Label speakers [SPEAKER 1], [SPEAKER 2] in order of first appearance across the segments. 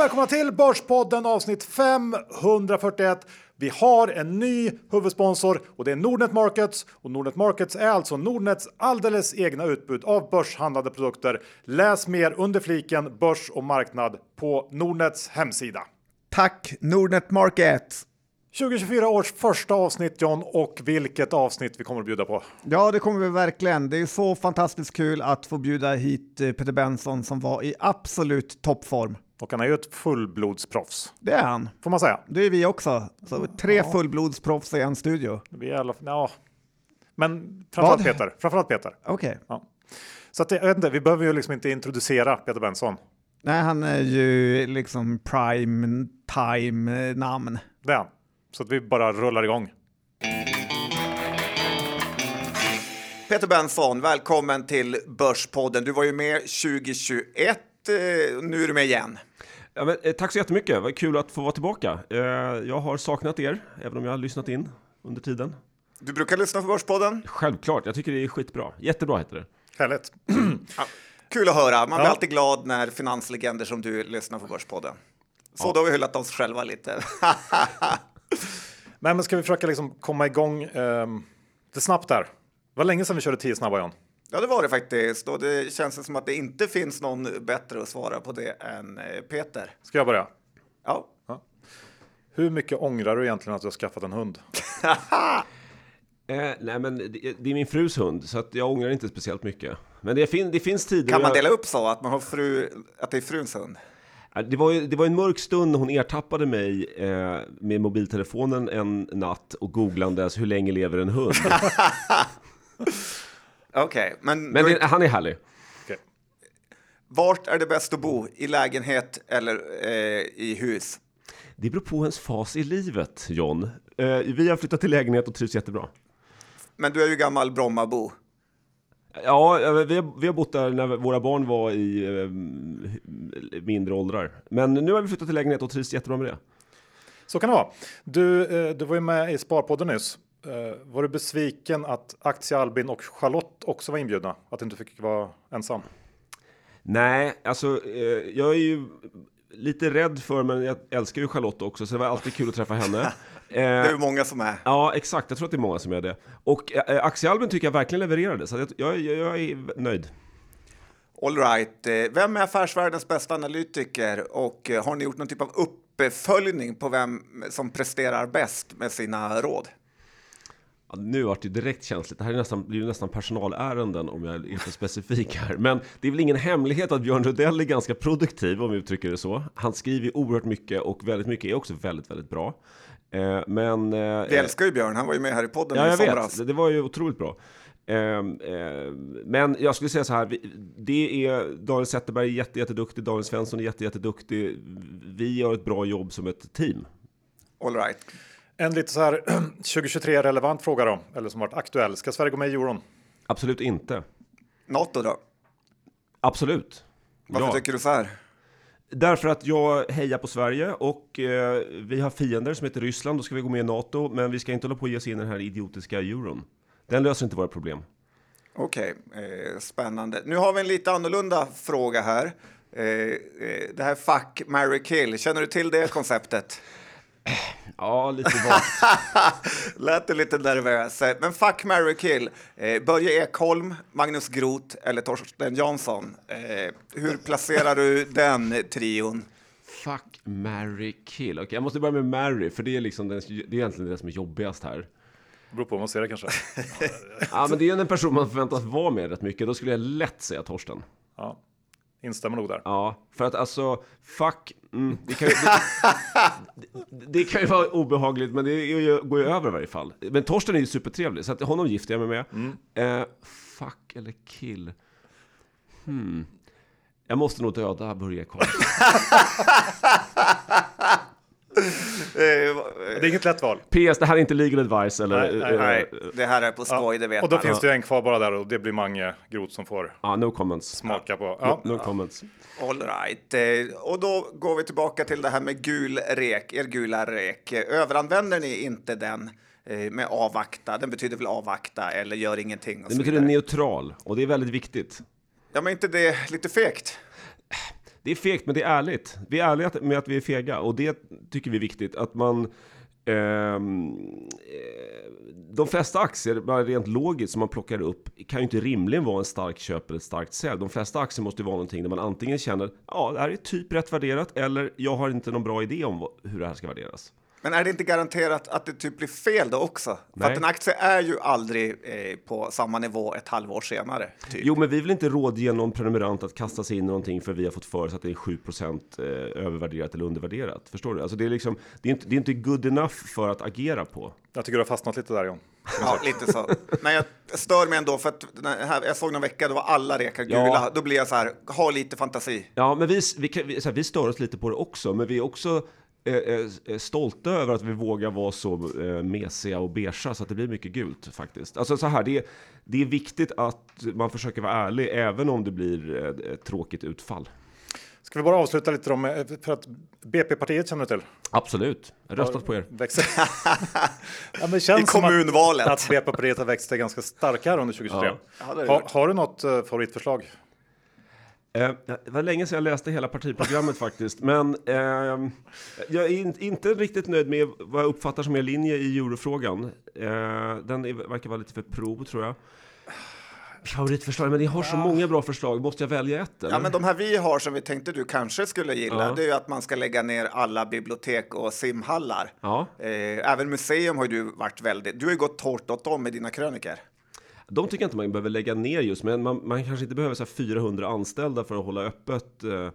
[SPEAKER 1] välkomna till Börspodden avsnitt 541. Vi har en ny huvudsponsor och det är Nordnet Markets. Och Nordnet Markets är alltså Nordnets alldeles egna utbud av börshandlade produkter. Läs mer under fliken börs och marknad på Nordnets hemsida.
[SPEAKER 2] Tack Nordnet Markets!
[SPEAKER 1] 2024 års första avsnitt John och vilket avsnitt vi kommer att bjuda på.
[SPEAKER 2] Ja, det kommer vi verkligen. Det är så fantastiskt kul att få bjuda hit eh, Peter Benson som var i absolut toppform.
[SPEAKER 1] Och han är ju ett fullblodsproffs.
[SPEAKER 2] Det är han.
[SPEAKER 1] Får man säga.
[SPEAKER 2] Det är vi också. Så tre ja. fullblodsproffs i en studio.
[SPEAKER 1] Vi är alla, ja. Men framförallt Vad? Peter. Framförallt Peter.
[SPEAKER 2] Okej. Okay.
[SPEAKER 1] Ja. Så att, jag vet inte, vi behöver ju liksom inte introducera Peter Benson.
[SPEAKER 2] Nej, han är ju liksom prime time namn.
[SPEAKER 1] Det är han. Så att vi bara rullar igång.
[SPEAKER 3] Peter Benson, välkommen till Börspodden. Du var ju med 2021, eh, nu är du med igen.
[SPEAKER 4] Ja, men, eh, tack så jättemycket, vad kul att få vara tillbaka. Eh, jag har saknat er, även om jag har lyssnat in under tiden.
[SPEAKER 3] Du brukar lyssna på Börspodden?
[SPEAKER 4] Självklart, jag tycker det är skitbra. Jättebra heter det.
[SPEAKER 1] Härligt.
[SPEAKER 3] ja, kul att höra, man blir ja. alltid glad när finanslegender som du lyssnar på Börspodden. Så ja. då har vi hyllat oss själva lite.
[SPEAKER 1] Men, men ska vi försöka liksom komma igång eh, lite snabbt där? Det var länge sedan vi körde tio snabba John.
[SPEAKER 3] Ja, det var det faktiskt. Och det känns som att det inte finns någon bättre att svara på det än eh, Peter.
[SPEAKER 1] Ska jag börja?
[SPEAKER 3] Ja.
[SPEAKER 1] ja. Hur mycket ångrar du egentligen att du har skaffat en hund?
[SPEAKER 4] eh, nej, men det, det, är min frus hund, så att jag ångrar inte speciellt mycket. Men det, fin det finns tider...
[SPEAKER 3] Kan man dela upp så att man har fru, att det är fruns hund?
[SPEAKER 4] Det var, ju, det var en mörk stund när hon ertappade mig eh, med mobiltelefonen en natt och googlandes hur länge lever en hund?
[SPEAKER 3] Okej, okay, men...
[SPEAKER 4] Men det, han är härlig. Okay.
[SPEAKER 3] Vart är det bäst att bo? I lägenhet eller eh, i hus?
[SPEAKER 4] Det beror på ens fas i livet, John. Eh, vi har flyttat till lägenhet och trivs jättebra.
[SPEAKER 3] Men du är ju gammal Brommabo.
[SPEAKER 4] Ja, vi har, vi har bott där när våra barn var i eh, mindre åldrar. Men nu har vi flyttat till lägenhet och trivs jättebra med det.
[SPEAKER 1] Så kan det vara. Du, eh, du var ju med i Sparpodden nyss. Eh, var du besviken att Aktie Albin och Charlotte också var inbjudna? Att du inte fick vara ensam?
[SPEAKER 4] Nej, alltså eh, jag är ju lite rädd för, men jag älskar ju Charlotte också, så det var alltid kul att träffa henne.
[SPEAKER 3] det är många som är.
[SPEAKER 4] Ja, exakt. Jag tror att det är många som är det. Och eh, aktiealben tycker jag verkligen levererade, så jag, jag, jag är nöjd.
[SPEAKER 3] All right. Eh, vem är affärsvärldens bästa analytiker och eh, har ni gjort någon typ av uppföljning på vem som presterar bäst med sina råd?
[SPEAKER 4] Ja, nu vart det direkt känsligt. Det här är nästan, blir nästan personalärenden om jag är för specifik här. Men det är väl ingen hemlighet att Björn Rudell är ganska produktiv om vi uttrycker det så. Han skriver oerhört mycket och väldigt mycket är också väldigt, väldigt bra. Eh, men... Eh,
[SPEAKER 3] Vi älskar ju Björn, han var ju med här i podden
[SPEAKER 4] ja,
[SPEAKER 3] i somras.
[SPEAKER 4] Vet. Det var ju otroligt bra. Eh, eh, men jag skulle säga så här, det är Daniel Zetterberg jätteduktig, Daniel Svensson är jätteduktig. Vi gör ett bra jobb som ett team.
[SPEAKER 3] All right.
[SPEAKER 1] En lite så här 2023 relevant fråga då, eller som varit aktuell. Ska Sverige gå med i euron?
[SPEAKER 4] Absolut inte.
[SPEAKER 3] NATO då?
[SPEAKER 4] Absolut.
[SPEAKER 3] Varför ja. tycker du så här?
[SPEAKER 4] Därför att jag hejar på Sverige och eh, vi har fiender som heter Ryssland. Då ska vi gå med i NATO, men vi ska inte hålla på att ge oss in i den här idiotiska euron. Den löser inte våra problem.
[SPEAKER 3] Okej, okay, eh, spännande. Nu har vi en lite annorlunda fråga här. Eh, eh det här fuck, marry, kill. Känner du till det konceptet?
[SPEAKER 4] Ja, lite vagt.
[SPEAKER 3] Lät du lite nervös. Men fuck, marry, kill. Eh, Börje Ekholm, Magnus Groth eller Torsten Jansson. Eh, hur placerar du den trion?
[SPEAKER 4] Fuck, marry, kill. Okej, okay, jag måste börja med marry, för det är, liksom den, det är egentligen det som är jobbigast här.
[SPEAKER 1] Det beror på hur man ser det kanske.
[SPEAKER 4] ja, men det är en person man förväntas vara med rätt mycket. Då skulle jag lätt säga Torsten.
[SPEAKER 1] Ja. Instämmer nog där.
[SPEAKER 4] Ja, för att alltså, fuck, mm, det, kan ju, det, det, kan ju vara obehagligt, men det går ju över i varje fall. Men Torsten är ju supertrevlig, så att honom gifter jag mig med. Mm. Eh, fuck eller kill? Hmm. Jag måste nog döda Börje Karlsson.
[SPEAKER 1] det är inget lätt val.
[SPEAKER 4] PS, det här är inte legal advice eller?
[SPEAKER 3] Nej, nej, nej. Eh, det här är på skoj, ja. det vet
[SPEAKER 1] Och då
[SPEAKER 3] man.
[SPEAKER 1] finns det ju en kvar bara där och det blir Mange Groth som får
[SPEAKER 4] ja, no comments.
[SPEAKER 1] smaka på.
[SPEAKER 4] Ja. No, no comments.
[SPEAKER 3] All right. Eh, och då går vi tillbaka till det här med gul rek, er gula rek. Överanvänder ni inte den? Eh, med avvakta, den betyder väl avvakta eller gör ingenting?
[SPEAKER 4] den betyder neutral och det är väldigt viktigt.
[SPEAKER 3] Ja, men inte det lite fegt?
[SPEAKER 4] Det är fegt, men det är ärligt. Vi är ärliga med att vi är fega och det tycker vi är viktigt. Att man... Ehm, eh, de flesta aktier, bara rent logiskt, som man plockar upp kan ju inte rimligen vara en stark köp eller ett starkt sälj. De flesta aktier måste ju vara någonting där man antingen känner ja, det här är typ rätt värderat eller jag har inte någon bra idé om hur det här ska värderas.
[SPEAKER 3] Men är det inte garanterat att det typ blir fel då också? För
[SPEAKER 4] Nej.
[SPEAKER 3] att en aktie är ju aldrig eh, på samma nivå ett halvår senare. Typ.
[SPEAKER 4] Jo, men vi vill inte rådge någon prenumerant att kasta sig in i någonting för vi har fått för oss att det är 7 eh, övervärderat eller undervärderat. Förstår du? Alltså det är liksom, det är inte, det är inte good enough för att agera på.
[SPEAKER 1] Jag tycker du har fastnat lite där John.
[SPEAKER 3] Ja, lite så. Men jag stör mig ändå för att här, jag såg någon vecka, då var alla rekar gula.
[SPEAKER 4] Ja.
[SPEAKER 3] Då blir jag så här, ha lite fantasi.
[SPEAKER 4] Ja, men vi, vi, kan, vi, så här, vi stör oss lite på det också, men vi är också stolta över att vi vågar vara så eh, mesiga och beiga så att det blir mycket gult faktiskt. Alltså så här, det är, det är viktigt att man försöker vara ärlig även om det blir eh, ett tråkigt utfall.
[SPEAKER 1] Ska vi bara avsluta lite då med, för att BP-partiet känner du till?
[SPEAKER 4] Absolut, jag har röstat på er.
[SPEAKER 1] Ja, men känns
[SPEAKER 3] I
[SPEAKER 1] som
[SPEAKER 3] kommunvalet.
[SPEAKER 1] Att, att BP-partiet har växt sig ganska starka här under 2023.
[SPEAKER 4] Ja.
[SPEAKER 3] Ja, har
[SPEAKER 1] har, du något favoritförslag?
[SPEAKER 4] Eh, det var länge sedan jag läste hela partiprogrammet faktiskt, men ehm, jag är in, inte riktigt nöjd med vad jag uppfattar som er linje i eurofrågan. Eh, den är, verkar vara lite för prov, tror jag. Favoritförslag, men ni har så många bra förslag. Måste jag välja ett? Eller?
[SPEAKER 3] Ja, men de här vi har som vi tänkte du kanske skulle gilla,
[SPEAKER 4] Ja.
[SPEAKER 3] det är ju att man ska lägga ner alla bibliotek och simhallar.
[SPEAKER 4] ja.
[SPEAKER 3] Eh, även museum har ju du varit väldigt, du har ju gått hårt åt dem med dina kröniker.
[SPEAKER 4] De tycker jag inte man behöver lägga ner just, men man, man kanske inte behöver så här 400 anställda för att hålla öppet eh,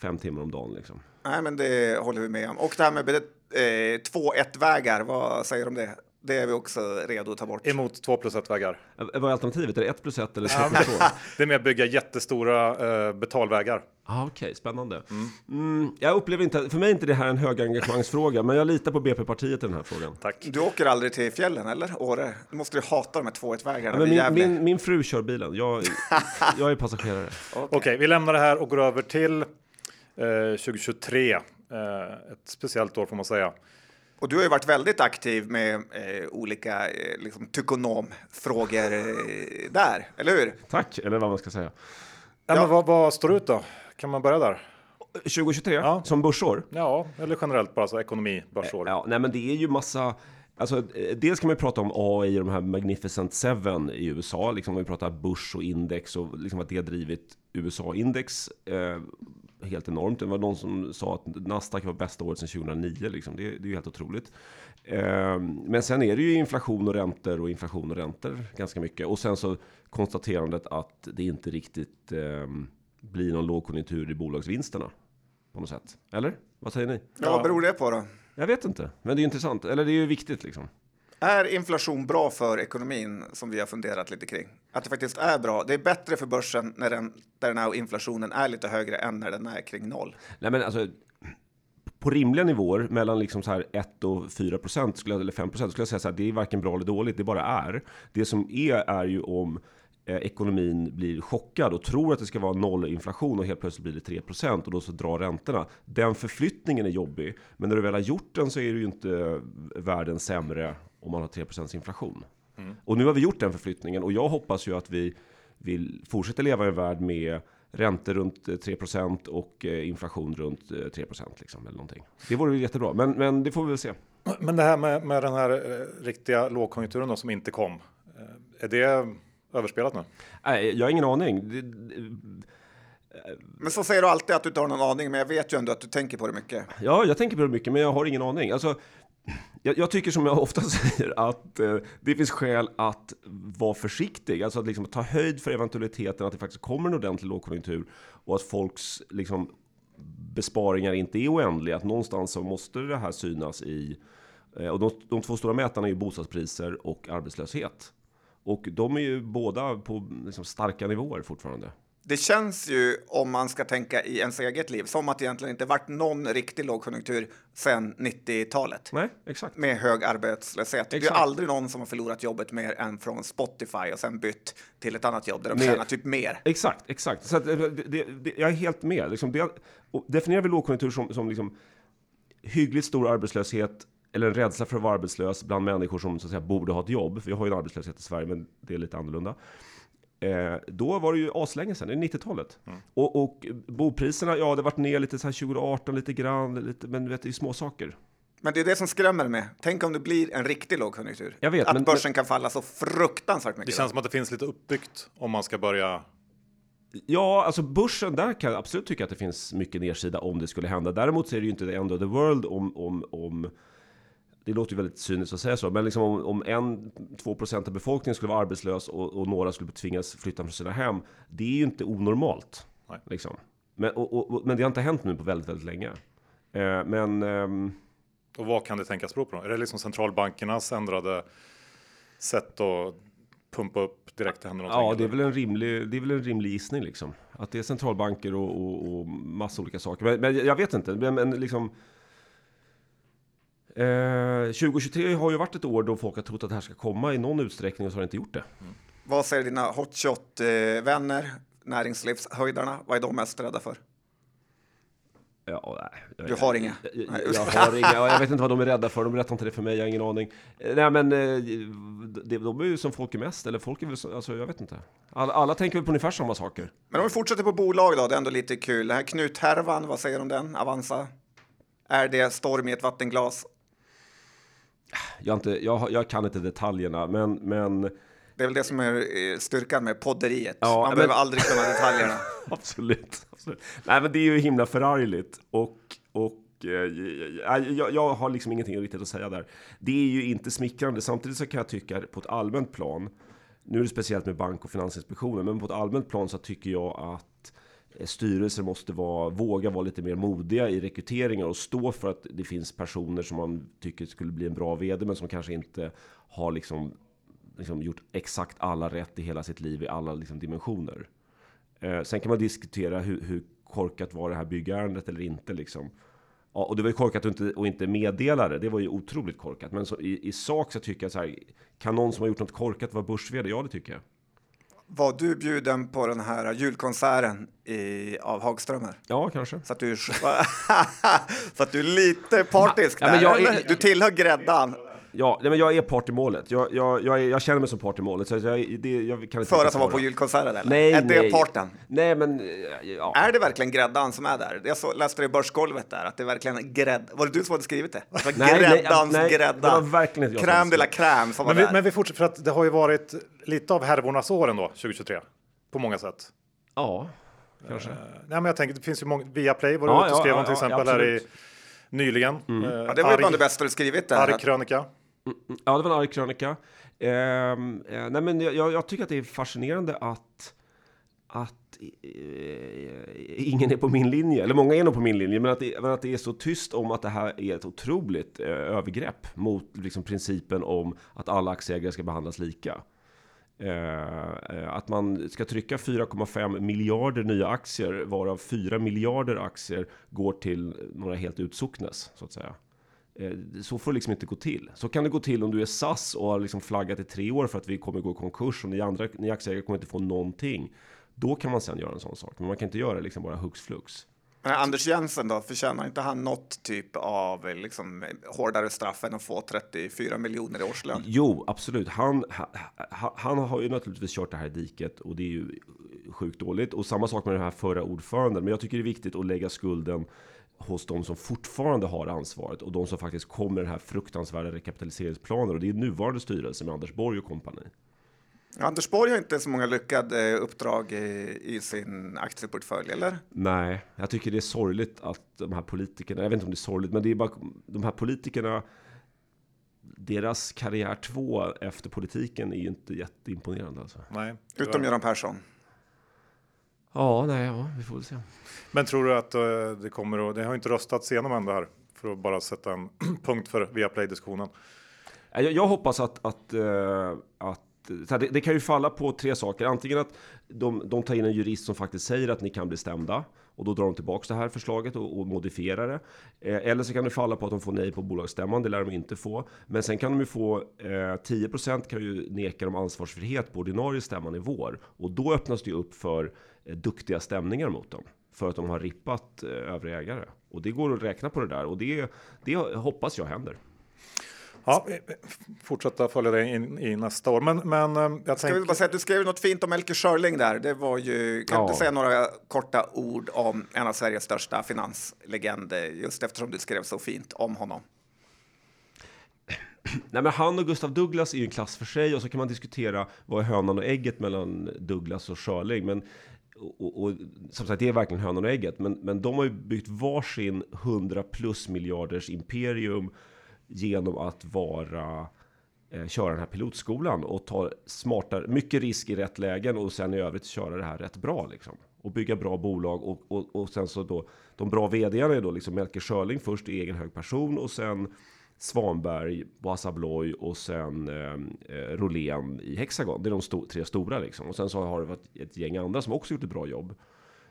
[SPEAKER 4] fem timmar om dagen. Liksom.
[SPEAKER 3] Nej, men det håller vi med om. Och det här med eh, 2-1-vägar, vad säger du om det? Det är vi också redo att ta bort.
[SPEAKER 1] Emot 2 plus 1 vägar.
[SPEAKER 4] Eh, Vad är alternativet? Är det 1 plus 1 eller 2 plus 2?
[SPEAKER 1] Det är med att bygga jättestora uh, betalvägar.
[SPEAKER 4] Ah, Okej, spännande. Mm, jag upplever inte, för mig är inte det här en hög engagemangsfråga, men jag litar på BP-partiet i den här frågan.
[SPEAKER 1] Tack.
[SPEAKER 3] Du åker aldrig till fjällen, eller? Åre? Du måste ju hata de här 2-1-vägarna
[SPEAKER 4] Ja, men
[SPEAKER 3] vid
[SPEAKER 4] min, min, min fru kör bilen, jag, jag är passagerare.
[SPEAKER 1] Okej, vi lämnar det här och går över till eh, 2023. Eh, ett speciellt år får man säga.
[SPEAKER 3] Och du har ju varit väldigt aktiv med eh, olika eh, liksom, tykonomfrågor eh, där, eller hur?
[SPEAKER 4] Tack, eller vad man ska säga.
[SPEAKER 1] Ja,
[SPEAKER 3] Ja.
[SPEAKER 1] Men vad, vad står ut då? Kan man börja där?
[SPEAKER 4] 2023,
[SPEAKER 1] Ja.
[SPEAKER 4] som börsår?
[SPEAKER 1] Ja, eller generellt bara så ekonomi, börsår.
[SPEAKER 4] Ja, nej men det är ju massa... Alltså, eh, dels kan man ju prata om AI och de här Magnificent Seven i USA, liksom vi pratar börs och index och liksom att det har drivit USA-index eh, helt enormt. Det var någon som sa att Nasdaq var bästa året sedan 2009, liksom. det, det är ju helt otroligt. Eh, men sen är det ju inflation och räntor och inflation och räntor ganska mycket. Och sen så konstaterandet att det inte riktigt eh, blir någon lågkonjunktur i bolagsvinsterna på något sätt. Eller? Vad säger ni?
[SPEAKER 3] Ja. Vad beror det på då?
[SPEAKER 4] Jag vet inte, men det är intressant. Eller det är ju viktigt liksom.
[SPEAKER 3] Är inflation bra för ekonomin som vi har funderat lite kring? Att det faktiskt är bra. Det är bättre för börsen när den, där den här inflationen är lite högre än när den är kring noll.
[SPEAKER 4] Nej, men alltså på rimliga nivåer mellan liksom så här 1 och 4 procent skulle eller 5 procent skulle jag säga så här. Det är varken bra eller dåligt. Det bara är. Det som är är ju om eh, ekonomin blir chockad och tror att det ska vara noll inflation och helt plötsligt blir det 3 procent och då så drar räntorna. Den förflyttningen är jobbig, men när du väl har gjort den så är det ju inte eh, världen sämre om man har 3 procents inflation. Och nu har vi gjort den förflyttningen och jag hoppas ju att vi vill fortsätta leva i en värld med räntor runt eh, 3% och eh, inflation runt eh, 3% liksom, eller någonting. Det vore ju jättebra, men, men det får vi väl se.
[SPEAKER 1] Men det här med, med den här eh, riktiga lågkonjunkturen då, som inte kom. Eh, är det överspelat nu?
[SPEAKER 4] Nej, jag har ingen aning. Det, det-
[SPEAKER 3] Men så säger du alltid att du inte har någon aning, men jag vet ju ändå att du tänker på det mycket.
[SPEAKER 4] Ja, jag tänker på det mycket, men jag har ingen aning. Alltså, jag, jag tycker som jag ofta säger att eh, det finns skäl att vara försiktig, alltså att liksom ta höjd för eventualiteten att det faktiskt kommer en ordentlig lågkonjunktur och att folks liksom, besparingar inte är oändliga. Att någonstans så måste det här synas i eh, och de, de två stora mätarna är ju bostadspriser och arbetslöshet. Och de är ju båda på liksom, starka nivåer fortfarande.
[SPEAKER 3] Det känns ju, om man ska tänka i ens eget liv, som att det egentligen inte varit någon riktig lågkonjunktur sedan 90-talet.
[SPEAKER 4] Nej, exakt.
[SPEAKER 3] Med hög arbetslöshet. Det är
[SPEAKER 4] Exakt.
[SPEAKER 3] aldrig någon som har förlorat jobbet mer än från Spotify och sen bytt till ett annat jobb där de
[SPEAKER 4] Mer-
[SPEAKER 3] tjänar typ mer.
[SPEAKER 4] Exakt, exakt. Så att, eh, det, det, det, jag är helt med. Liksom det, definierar vi lågkonjunktur som, som liksom hyggligt stor arbetslöshet eller en rädsla för att vara arbetslös bland människor som så att säga, borde ha ett jobb. Vi har ju en arbetslöshet i Sverige, men det är lite annorlunda. Eh, då var det ju aslänge sedan, det är 90-talet. Och, och bopriserna, ja det varit ner lite så här 2018 lite grann, lite, men vet, det är små saker.
[SPEAKER 3] Men det är det som skrämmer mig. Tänk om det blir en riktig lågkonjunktur.
[SPEAKER 4] Jag vet,
[SPEAKER 3] att
[SPEAKER 4] men-
[SPEAKER 3] börsen kan falla så fruktansvärt
[SPEAKER 1] Det
[SPEAKER 3] mycket.
[SPEAKER 1] känns som att det finns lite uppbyggt om man ska börja.
[SPEAKER 4] Ja, alltså börsen, där kan jag absolut tycka att det finns mycket nedsida om det skulle hända. Däremot så är det ju inte the end of the world om, om, om det låter ju väldigt cyniskt att säga så, men liksom om, om en, två procent av befolkningen skulle vara arbetslös och, och några skulle tvingas flytta från sina hem. Det är ju inte onormalt.
[SPEAKER 1] Nej.
[SPEAKER 4] Liksom. Men, och, och, men det har inte hänt nu på väldigt, väldigt länge. Eh, men ehm,
[SPEAKER 1] Och vad kan det tänkas bero på? Då? Är det liksom centralbankernas ändrade sätt att pumpa upp direkt det händer någonting?
[SPEAKER 4] Ja, det är väl en rimlig, det är väl en rimlig gissning liksom. Att det är centralbanker och, och, och massa olika saker. Men, men jag vet inte, men, men liksom... Eh, 2023 har ju varit ett år då folk har trott att det här ska komma i någon utsträckning och så har det inte gjort det.
[SPEAKER 3] Vad säger dina hotshot-vänner, näringslivshöjdarna? Vad är de mest rädda för?
[SPEAKER 4] Ja, nej,
[SPEAKER 3] Du har inga?
[SPEAKER 4] Jag, jag, jag har inga, ja, jag vet inte vad de är rädda för, de berättar inte det för mig, jag har ingen aning. Eh, Nej men, eh, de är ju som folk är mest, eller folk är väl så, alltså jag vet inte. Alla, alla tänker väl på ungefär samma saker.
[SPEAKER 3] Men om vi fortsätter på bolag då, det är ändå lite kul. Det här Knut-härvan, vad säger du om den? Avanza? Är det storm i ett vattenglas?
[SPEAKER 4] Jag, inte, jag, jag kan inte detaljerna, men, men
[SPEAKER 3] Det är väl det som är eh, styrkan med podderiet.
[SPEAKER 4] Ja,
[SPEAKER 3] Man
[SPEAKER 4] men-
[SPEAKER 3] behöver aldrig kunna detaljerna.
[SPEAKER 4] absolut, absolut. Nej men det är ju himla förargligt och, och eh, jag, jag, jag har liksom ingenting riktigt att säga där. Det är ju inte smickrande. Samtidigt så kan jag tycka på ett allmänt plan, nu är det speciellt med Bank och Finansinspektionen, men på ett allmänt plan så tycker jag att Eh, styrelser måste vara, våga vara lite mer modiga i rekryteringar och stå för att det finns personer som man tycker skulle bli en bra vd, men som kanske inte har liksom, liksom gjort exakt alla rätt i hela sitt liv i alla liksom dimensioner. Eh, sen kan man diskutera hur, hur korkat var det här byggärendet eller inte. Liksom. Ja, och det var ju korkat att inte, och inte meddela det. Det var ju otroligt korkat. Men så, i, i sak så tycker jag så här. Kan någon som har gjort något korkat vara börs Ja, det tycker jag.
[SPEAKER 3] Var du bjuden på den här julkonserten i, av Hagströmer?
[SPEAKER 4] Ja, kanske.
[SPEAKER 3] Så att du, så att du är lite partisk
[SPEAKER 4] Ja,
[SPEAKER 3] där.
[SPEAKER 4] jag?
[SPEAKER 3] Du tillhör gräddan.
[SPEAKER 4] Ja, nej, men jag är part i målet. Jag, jag, jag, jag känner mig som part i målet. Så jag, det, jag kan inte
[SPEAKER 3] För att han var på julkonserten eller?
[SPEAKER 4] Nej,
[SPEAKER 3] är det
[SPEAKER 4] nej.
[SPEAKER 3] parten?
[SPEAKER 4] Nej, men eh, ja.
[SPEAKER 3] Är det verkligen gräddan som är där? Jag så, läste det i börsgolvet där, att det är verkligen grädd... Var det du som hade skrivit det? det var
[SPEAKER 4] Nej,
[SPEAKER 3] gräddans
[SPEAKER 4] nej, det
[SPEAKER 3] grädda.
[SPEAKER 4] var verkligen inte jag
[SPEAKER 3] Crème
[SPEAKER 4] hade
[SPEAKER 3] de la crème som var
[SPEAKER 1] Men vi,
[SPEAKER 3] där.
[SPEAKER 1] men vi fortsätter för att det har ju varit lite av härvornas år ändå 2023 på många sätt.
[SPEAKER 4] ja, kanske.
[SPEAKER 1] Eh, nej, men jag tänker, det finns ju många Viaplay var du
[SPEAKER 4] Ja,
[SPEAKER 1] ute och skrev
[SPEAKER 4] ja,
[SPEAKER 1] om till
[SPEAKER 4] ja,
[SPEAKER 1] exempel här i nyligen. Eh,
[SPEAKER 3] ja, det var ju bland det bästa du skrivit där.
[SPEAKER 1] Arg
[SPEAKER 3] att-
[SPEAKER 1] Mm, mm,
[SPEAKER 4] Ja, det var en arg krönika. Ehm, eh, nej, men jag, jag tycker att det är fascinerande att, att eh, eh, ingen är på min linje, eller många är nog på min linje, men att, det, men att det är så tyst om att det här är ett otroligt eh, övergrepp mot liksom, principen om att alla aktieägare ska behandlas lika. Eh, att man ska trycka 4,5 miljarder nya aktier, varav 4 miljarder aktier går till några helt utsocknes, så att säga. Eh, Så får det liksom inte gå till. Så kan det gå till om du är SAS och har liksom flaggat i tre år för att vi kommer gå i konkurs och ni, andra, ni aktieägare kommer inte få någonting. Då kan man sen göra en sån sak. Men man kan inte göra det liksom bara hux flux.
[SPEAKER 3] Men Anders Jensen då, förtjänar inte han något typ av liksom, hårdare straff än att få 34 miljoner i årslön?
[SPEAKER 4] Jo, absolut. Han, ha, ha, han har ju naturligtvis kört det här diket och det är ju sjukt dåligt. Och samma sak med den här förra ordföranden. Men jag tycker det är viktigt att lägga skulden hos de som fortfarande har ansvaret och de som faktiskt kommer den här fruktansvärda rekapitaliseringsplanen. Och det är nuvarande styrelse med Anders Borg och kompani.
[SPEAKER 3] Anders Borg har inte så många lyckade eh, uppdrag i, i sin aktieportfölj, eller?
[SPEAKER 4] Nej, jag tycker det är sorgligt att de här politikerna, jag vet inte om det är sorgligt, men det är bara de här politikerna, deras karriär två efter politiken är ju inte jätteimponerande alltså.
[SPEAKER 1] Nej.
[SPEAKER 3] Utom Göran Persson.
[SPEAKER 4] Ja, nej, ja, vi får väl se.
[SPEAKER 1] Men tror du att eh, det kommer att, det har ju inte röstats igenom än det här, för att bara sätta en punkt för Viaplay-diskussionen.
[SPEAKER 4] Jag, jag hoppas att, att, eh, att det, det kan ju falla på tre saker. Antingen att de, de tar in en jurist som faktiskt säger att ni kan bli stämda och då drar de tillbaka det här förslaget och, och modifierar det. Eh, eller så kan det falla på att de får nej på bolagsstämman, det lär de inte få. Men sen kan de ju få eh, 10% kan ju neka dem ansvarsfrihet på ordinarie stämman i vår och då öppnas det ju upp för duktiga stämningar mot dem för att de har rippat eh, övriga ägare. Och det går att räkna på det där och det, det hoppas jag händer.
[SPEAKER 1] Ja, eh, fortsätta följa det in i nästa år. Men, men eh, jag
[SPEAKER 3] Ska vi
[SPEAKER 1] tänker...
[SPEAKER 3] bara säga att du skrev något fint om Melker Schörling där. Det var ju, kan du
[SPEAKER 4] Ja.
[SPEAKER 3] inte säga några korta ord om en av Sveriges största finanslegender, just eftersom du skrev så fint om honom?
[SPEAKER 4] Nej, men han och Gustav Douglas är ju en klass för sig och så kan man diskutera vad är hönan och ägget mellan Douglas och Schörling. Men, och, och, som sagt, det är verkligen hönan och ägget. Men, men de har ju byggt varsin 100 plus miljarders imperium genom att vara eh, köra den här pilotskolan och ta smarta, mycket risk i rätt lägen och sen i övrigt köra det här rätt bra liksom. Och bygga bra bolag och, och, och sen så då de bra vdarna är då liksom Melker Schörling först i egen hög person och sen Svanberg, Boassa Abloy och sen eh, eh, Rolén i Hexagon. Det är de sto tre stora liksom. Och sen så har det varit ett gäng andra som också gjort ett bra jobb.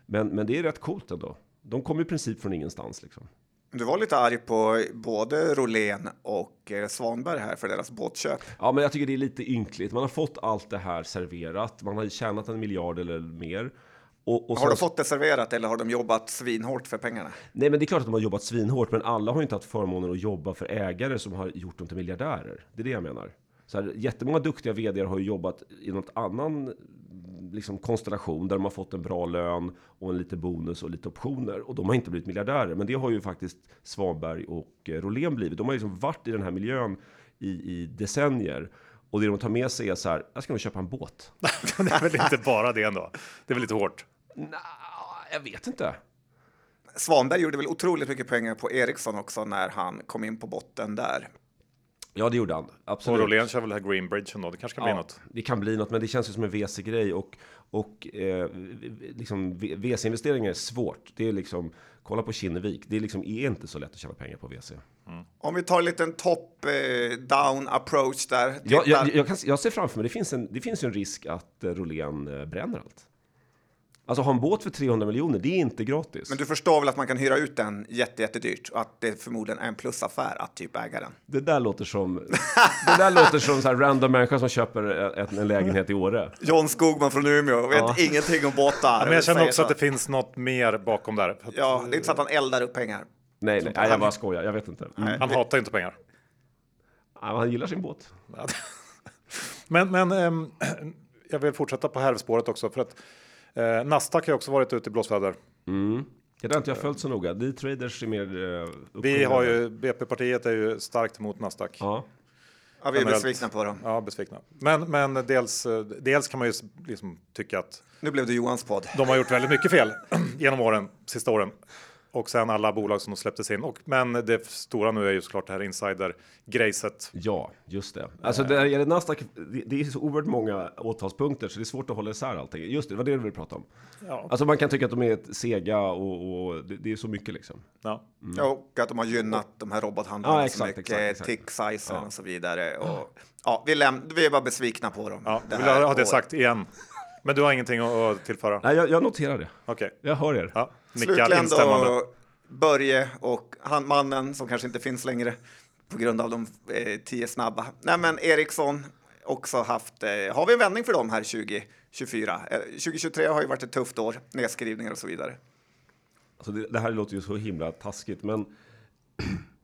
[SPEAKER 4] Men, men det är rätt coolt ändå. De kommer i princip från ingenstans liksom.
[SPEAKER 3] Du var lite arg på både Rolén och eh, Svanberg här för deras båtköp.
[SPEAKER 4] Ja, men jag tycker det är lite ynkligt. Man har fått allt det här serverat. Man har tjänat en miljard eller mer. Och, och
[SPEAKER 3] Har de fått det serverat eller har de jobbat svinhårt för pengarna?
[SPEAKER 4] Nej, men det är klart att de har jobbat svinhårt, men alla har ju inte haft förmånen att jobba för ägare som har gjort dem till miljardärer. Det är det jag menar. Så här, jättemånga duktiga vd har ju jobbat i något annan liksom, konstellation där de har fått en bra lön och en lite bonus och lite optioner och de har inte blivit miljardärer. Men det har ju faktiskt Svanberg och eh, Rolén blivit. De har liksom varit i den här miljön i, i decennier. Och det de tar med sig är så här, jag ska nog köpa en båt.
[SPEAKER 1] det är väl inte bara det ändå. Det är väl lite hårt.
[SPEAKER 4] Nå, jag vet inte.
[SPEAKER 3] Svanberg gjorde väl otroligt mycket pengar på Ericsson också när han kom in på botten där.
[SPEAKER 4] Ja, det gjorde han.
[SPEAKER 1] Och
[SPEAKER 4] Absolut.
[SPEAKER 1] Rolén kör väl det här Greenbridge då. Det kanske kan bli
[SPEAKER 4] Ja,
[SPEAKER 1] något.
[SPEAKER 4] det kan bli något, men det känns ju som en VC-grej och, och eh, liksom VC-investeringar är svårt. Det är liksom, kolla på Kinnevik, det är liksom är inte så lätt att tjäna pengar på VC.
[SPEAKER 3] Om vi tar en liten top-down approach där.
[SPEAKER 4] Jag,
[SPEAKER 3] Tittar-
[SPEAKER 4] jag, jag, kan, jag ser framför mig, det finns, en, det finns en risk att eh, Rolén eh, bränner allt. Alltså ha en båt för 300 miljoner, det är inte gratis.
[SPEAKER 3] Men du förstår väl att man kan hyra ut den jätte, jättedyrt och att det förmodligen är en plusaffär att typ äga den.
[SPEAKER 4] Det där låter som, det där låter som så här random människa som köper en, en lägenhet i Åre.
[SPEAKER 3] John Skogman från Umeå vet
[SPEAKER 4] Ja.
[SPEAKER 3] ingenting om båtar.
[SPEAKER 1] Men jag känner också
[SPEAKER 3] så.
[SPEAKER 1] att det finns något mer bakom där.
[SPEAKER 3] Ja, det är inte så att han eldar upp pengar.
[SPEAKER 4] Nej, nej, nej jag bara skojar, jag vet inte. Mm.
[SPEAKER 1] Han hatar inte pengar.
[SPEAKER 4] Ja, Han gillar sin båt.
[SPEAKER 1] Men, men ehm, jag vill fortsätta på härvspåret också för att eh, Nasdaq har också varit ute i blåsväder.
[SPEAKER 4] Mm. Det har inte jag följt så noga. Vi traders är mer uh,
[SPEAKER 1] Vi har ju BP-partiet är ju starkt emot Nasdaq. Ja,
[SPEAKER 4] Ja.
[SPEAKER 3] Ja, vi är
[SPEAKER 1] Generellt.
[SPEAKER 3] besvikna på dem.
[SPEAKER 1] besvikna. Men, men dels, eh, dels kan man ju liksom tycka att
[SPEAKER 3] Nu blev det Johans podd.
[SPEAKER 1] de har gjort väldigt mycket fel genom åren, sista åren. Och sen alla bolag som de släpptes in. Och, men det stora nu är ju såklart det här insider-grejset.
[SPEAKER 4] Ja, just det. Alltså det, är det, Nasdaq, det, är så oerhört många åtalspunkter så det är svårt att hålla isär allting. Just det, det var det du ville prata om.
[SPEAKER 1] Ja.
[SPEAKER 4] Alltså man kan tycka att de är ett sega och, och det, det är så mycket liksom.
[SPEAKER 1] Ja.
[SPEAKER 3] Och att de har gynnat de här robothandlarna
[SPEAKER 4] Ja,
[SPEAKER 3] så
[SPEAKER 4] exakt,
[SPEAKER 3] mycket,
[SPEAKER 4] exakt, exakt.
[SPEAKER 3] tick size och så vidare. Och, ja, vi, läm- vi är bara besvikna på dem.
[SPEAKER 1] Ja, vill ha det sagt igen. Men du har ingenting att, tillföra?
[SPEAKER 4] Nej, jag, jag noterar det.
[SPEAKER 1] Okej.
[SPEAKER 4] Jag hör er.
[SPEAKER 1] Ja, nickar
[SPEAKER 3] Slutligen
[SPEAKER 1] instämmande.
[SPEAKER 3] Börje och han mannen som kanske inte finns längre på grund av de eh, tio snabba. Nej, men Ericsson också haft. Eh, har vi en vändning för dem här 2024? Eh, 2023 har ju varit ett tufft år, nedskrivningar och så vidare.
[SPEAKER 4] Alltså det, det här låter ju så himla taskigt, men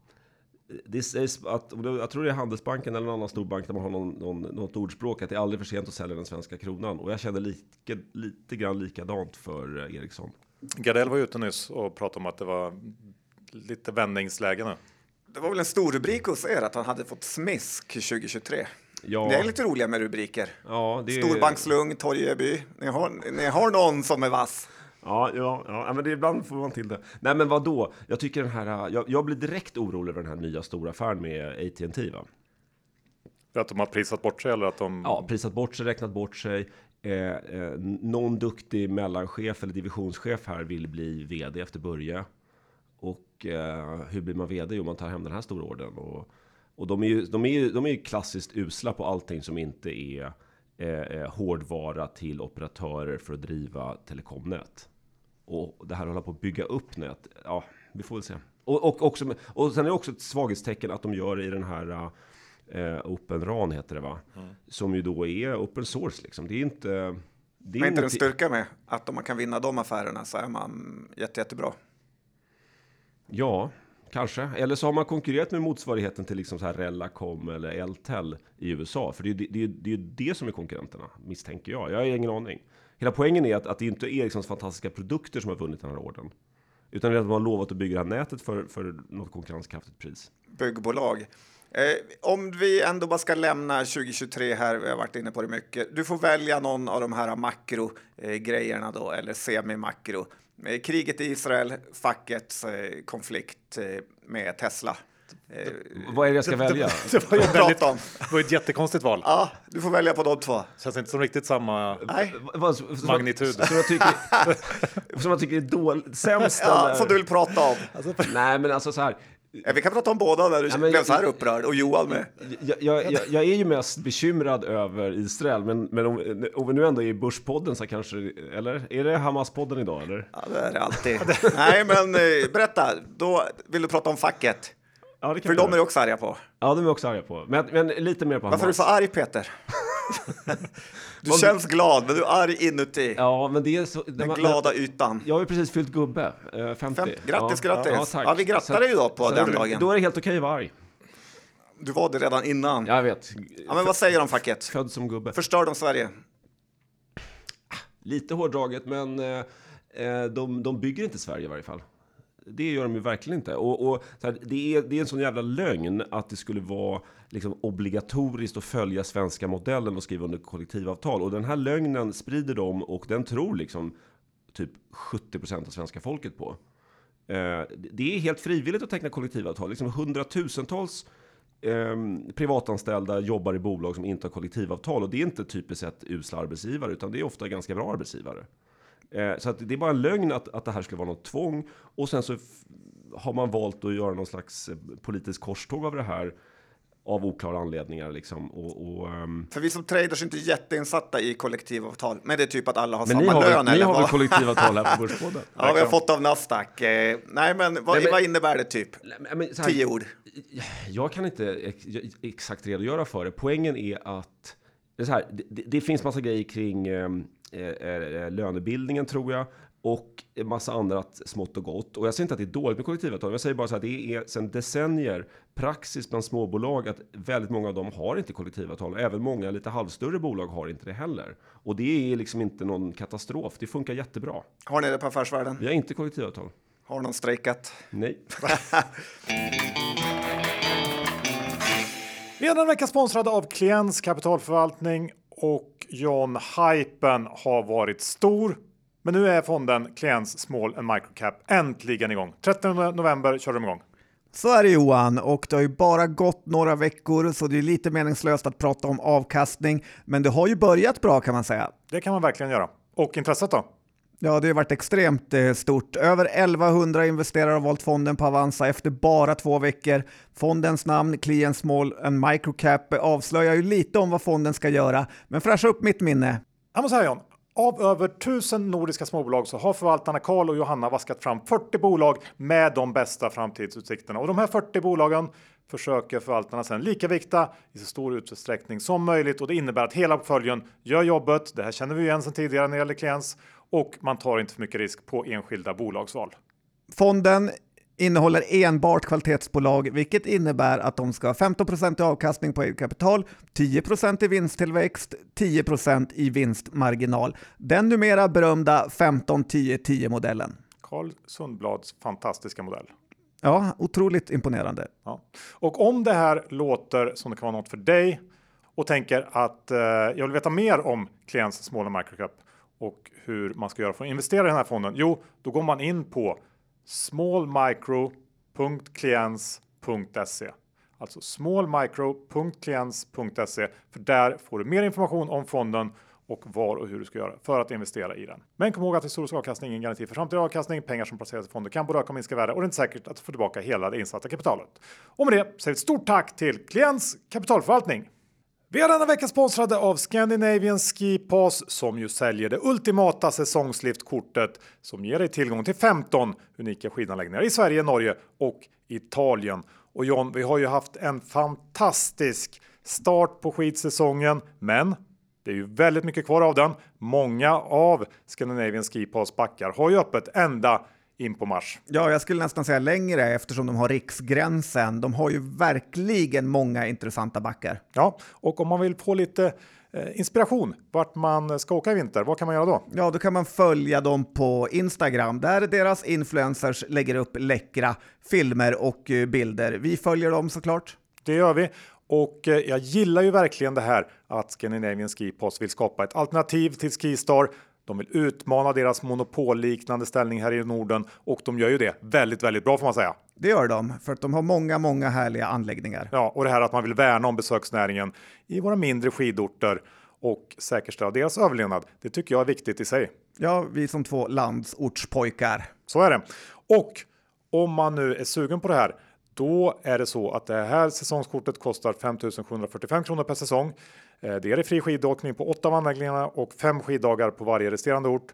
[SPEAKER 4] det sägs att, jag tror det är Handelsbanken eller någon annan stor bank där man har någon, någon, något ordspråk att det är aldrig för sent att sälja den svenska kronan. Och jag känner lite, lite grann likadant för eh, Ericsson.
[SPEAKER 1] Gardell var ute nyss och pratade om att det var lite vändningsläge nu.
[SPEAKER 3] Det var väl en stor rubrik hos er att han hade fått smisk 2023.
[SPEAKER 4] Ja,
[SPEAKER 3] Det är lite roliga med rubriker.
[SPEAKER 4] ja, det
[SPEAKER 3] Storbankslugn, Torgeby. Ni har, ni har någon som är vass.
[SPEAKER 4] Ja, ja, ja, men det, ibland får man till det. Nej, men vad då? Jag tycker den här, jag, jag blir direkt orolig över den här nya stora affären med AT&T va?
[SPEAKER 1] För att de har prisat bort sig eller att de...
[SPEAKER 4] Ja, prisat bort sig, räknat bort sig. Eh, eh, någon duktig mellanchef eller divisionschef här vill bli vd efter Börje. Och eh, hur blir man vd? Jo, man tar hem den här stora orden. Och, och de, är ju, de, är ju, de är ju klassiskt usla på allting som inte är eh, eh, hårdvara till operatörer för att driva telekomnät. Och det här håller på att bygga upp nät. Ja, vi får väl se. Och, och, också, och sen är det också ett svaghetstecken att de gör i den här eh, Open RAN heter det va? Som ju då är open source liksom. Det är inte... Det är
[SPEAKER 3] Men inte en styrka med att om man kan vinna de affärerna så är man jätte, jättebra.
[SPEAKER 4] Ja, Kanske. Eller så har man konkurrerat med motsvarigheten till liksom så här Relacom eller Eltel i USA. För det är ju det, det, är det som är konkurrenterna, misstänker jag. Jag har ingen aning. Hela poängen är att, att det inte är Ericssons fantastiska produkter som har vunnit den här orden. Utan det är att de har lovat att bygga det här nätet för, för något konkurrenskraftigt pris.
[SPEAKER 3] Byggbolag. Eh, om vi ändå bara ska lämna 2023 här, vi har varit inne på det mycket. Du får välja någon av de här makrogrejerna då, eller semi-makro. Eh, kriget i Israel, fackets eh, konflikt eh, med Tesla. Eh,
[SPEAKER 4] Vad är det jag ska välja?
[SPEAKER 1] Det var ju
[SPEAKER 3] Prata
[SPEAKER 1] väldigt,
[SPEAKER 3] om.
[SPEAKER 1] det var ett jättekonstigt val.
[SPEAKER 3] Ja, du får välja på de två.
[SPEAKER 1] Känns inte som riktigt samma
[SPEAKER 3] Nej.
[SPEAKER 4] Som-
[SPEAKER 1] magnitud.
[SPEAKER 4] Som jag tycker, som jag tycker är dåligt, sämst
[SPEAKER 3] Ja, som du vill prata om.
[SPEAKER 4] Nej, men alltså så här.
[SPEAKER 3] Ja, vi kan prata om båda när du
[SPEAKER 4] Ja, men-
[SPEAKER 3] blev så här upprörd och Johan med.
[SPEAKER 4] Jag, jag, jag, jag är ju mest bekymrad över Israel, men, men om, om vi nu ändå är i Börspodden så kanske, eller? Är det Hamas-podden idag eller?
[SPEAKER 3] Ja, det är det alltid. Nej, men eh, berätta. Då vill du prata om facket.
[SPEAKER 4] Ja, det kan
[SPEAKER 3] För de är
[SPEAKER 4] göra.
[SPEAKER 3] också arga på.
[SPEAKER 4] Ja, de är också arga på. Men, men lite mer på
[SPEAKER 3] Varför är du så arg Peter? Du känns glad, men du är arg inuti.
[SPEAKER 4] Ja, men det är så...
[SPEAKER 3] Den glada ytan.
[SPEAKER 4] Jag har ju precis fyllt gubbe, eh, 50.
[SPEAKER 3] Fem, grattis,
[SPEAKER 4] ja,
[SPEAKER 3] grattis.
[SPEAKER 4] Ja, tack.
[SPEAKER 3] Ja, vi grattar dig då på
[SPEAKER 4] så
[SPEAKER 3] den dagen.
[SPEAKER 4] Då är det helt okej att vara arg.
[SPEAKER 3] Du var det redan innan. Ja,
[SPEAKER 4] Jag vet.
[SPEAKER 3] men vad säger de facket?
[SPEAKER 4] Född som gubbe.
[SPEAKER 3] Förstör de Sverige?
[SPEAKER 4] Lite hårdraget, men eh, eh, de, de bygger inte Sverige i varje fall. Det gör de ju verkligen inte. Och, och så här, det, är, det är en sån jävla lögn att det skulle vara liksom, obligatoriskt att följa svenska modellen och skriva under kollektivavtal. Och den här lögnen sprider de och den tror liksom typ 70 procent av svenska folket på. Eh, det är helt frivilligt att teckna kollektivavtal. Liksom hundratusentals eh, privatanställda jobbar i bolag som inte har kollektivavtal. Och det är inte typiskt sett usla arbetsgivare, utan det är ofta ganska bra arbetsgivare. Eh, så att det är bara en lögn att, att det här skulle vara något tvång. Och sen så har man valt att göra någon slags eh, politisk korståg av det här av oklara anledningar. Liksom. Och, och, ehm,
[SPEAKER 3] För vi som traders är inte jätteinsatta i kollektivavtal. Men det är typ att alla har
[SPEAKER 4] men
[SPEAKER 3] samma
[SPEAKER 4] har,
[SPEAKER 3] lön
[SPEAKER 4] väl, ni har väl kollektivavtal här på Börspodden?
[SPEAKER 3] Ja, vi har fått av Nasdaq. Eh, nej, men vad,
[SPEAKER 4] Nej, men-
[SPEAKER 3] vad innebär det typ?
[SPEAKER 4] Men här-
[SPEAKER 3] Tio ord.
[SPEAKER 4] Jag kan inte ex exakt redogöra för det. Poängen är att det, är här, det, det finns massa grejer kring eh, lönebildningen tror jag och en massa annat smått och gott. Och jag säger inte att det är dåligt med kollektivavtal. Jag säger bara så här, det är sedan decennier praxis bland småbolag att väldigt många av dem har inte kollektivavtal. Även många lite halvstörre bolag har inte det heller. Och det är liksom inte någon katastrof. Det funkar jättebra.
[SPEAKER 3] Har ni det på Affärsvärlden?
[SPEAKER 4] Vi har inte kollektivavtal.
[SPEAKER 3] Har någon strejkat?
[SPEAKER 4] Nej.
[SPEAKER 1] Vi är den vecka sponsrade av Klients kapitalförvaltning och John Hypen har varit stor. Men nu är fonden Klients Small and Microcap äntligen igång. 13 november kör de igång.
[SPEAKER 2] Så är det Johan, och det har ju bara gått några veckor så det är lite meningslöst att prata om avkastning. Men det har ju börjat bra kan man säga.
[SPEAKER 1] Det kan man verkligen göra. Och intresset då?
[SPEAKER 2] Ja, det har varit extremt eh, stort. Över 1100 investerare har valt fonden på Avanza efter bara två veckor. Fondens namn, Client Small and Microcap, avslöjar ju lite om vad fonden ska göra. Men fräscha upp mitt minne.
[SPEAKER 1] Jag måste säga John, av över 1000 nordiska småbolag så har förvaltarna Karl och Johanna vaskat fram 40 bolag med de bästa framtidsutsikterna. Och de här 40 bolagen försöker förvaltarna sedan likavikta i så stor utsträckning som möjligt och det innebär att hela portföljen gör jobbet. Det här känner vi igen sedan tidigare när det gäller klients och man tar inte för mycket risk på enskilda bolagsval.
[SPEAKER 2] Fonden innehåller enbart kvalitetsbolag, vilket innebär att de ska ha 15 i avkastning på eget kapital, 10% i vinsttillväxt, 10% i vinstmarginal. Den numera berömda 15-10-10-modellen.
[SPEAKER 1] Carl Sundblads fantastiska modell.
[SPEAKER 2] Ja, otroligt imponerande.
[SPEAKER 1] Ja. Och om det här låter som det kan vara något för dig och tänker att eh, jag vill veta mer om Klients Small and Microcap och hur man ska göra för att investera i den här fonden. Jo, då går man in på smallmicro.clients.se. Alltså smallmicro.clients.se för där får du mer information om fonden och var och hur du ska göra för att investera i den. Men kom ihåg att historisk avkastning är ingen garanti för framtida avkastning. Pengar som placeras i fonder kan både öka och minska värde och det är inte säkert att få tillbaka hela det insatta kapitalet. Och med det säger vi ett stort tack till Klients kapitalförvaltning. Vi är denna vecka sponsrade av Scandinavian Ski Pass som ju säljer det ultimata säsongsliftkortet som ger dig tillgång till 15 unika skidanläggningar i Sverige, Norge och Italien. Och John, vi har ju haft en fantastisk start på skidsäsongen, men det är ju väldigt mycket kvar av den. Många av Scandinavian Ski Pass backar har ju öppet ända in på Mars.
[SPEAKER 2] Ja, jag skulle nästan säga längre eftersom de har riksgränsen. De har ju verkligen många intressanta backar.
[SPEAKER 1] Ja, och om man vill få lite eh, inspiration vart man ska åka i vinter, vad kan man göra då?
[SPEAKER 2] Ja, då kan man följa dem på Instagram där deras influencers lägger upp läckra filmer och eh, bilder. Vi följer dem såklart.
[SPEAKER 1] Det gör vi. Och eh, jag gillar ju verkligen det här att Scandinavian Ski Pass vill skapa ett alternativ till Skistar. De vill utmana deras monopolliknande ställning här i Norden och de gör ju det väldigt, väldigt bra får man säga.
[SPEAKER 2] Det gör de, för att de har många, många härliga anläggningar.
[SPEAKER 1] Ja, och det här att man vill värna om besöksnäringen i våra mindre skidorter och säkerställa deras överlevnad. Det tycker jag är viktigt i sig.
[SPEAKER 2] Ja, vi som två landsortspojkar.
[SPEAKER 1] Så är det. Och om man nu är sugen på det här, då är det så att det här säsongskortet kostar 5 745 kronor per säsong. Eh, Det är fri skidåkning på åtta av anläggningarna och fem skiddagar på varje resterande ort.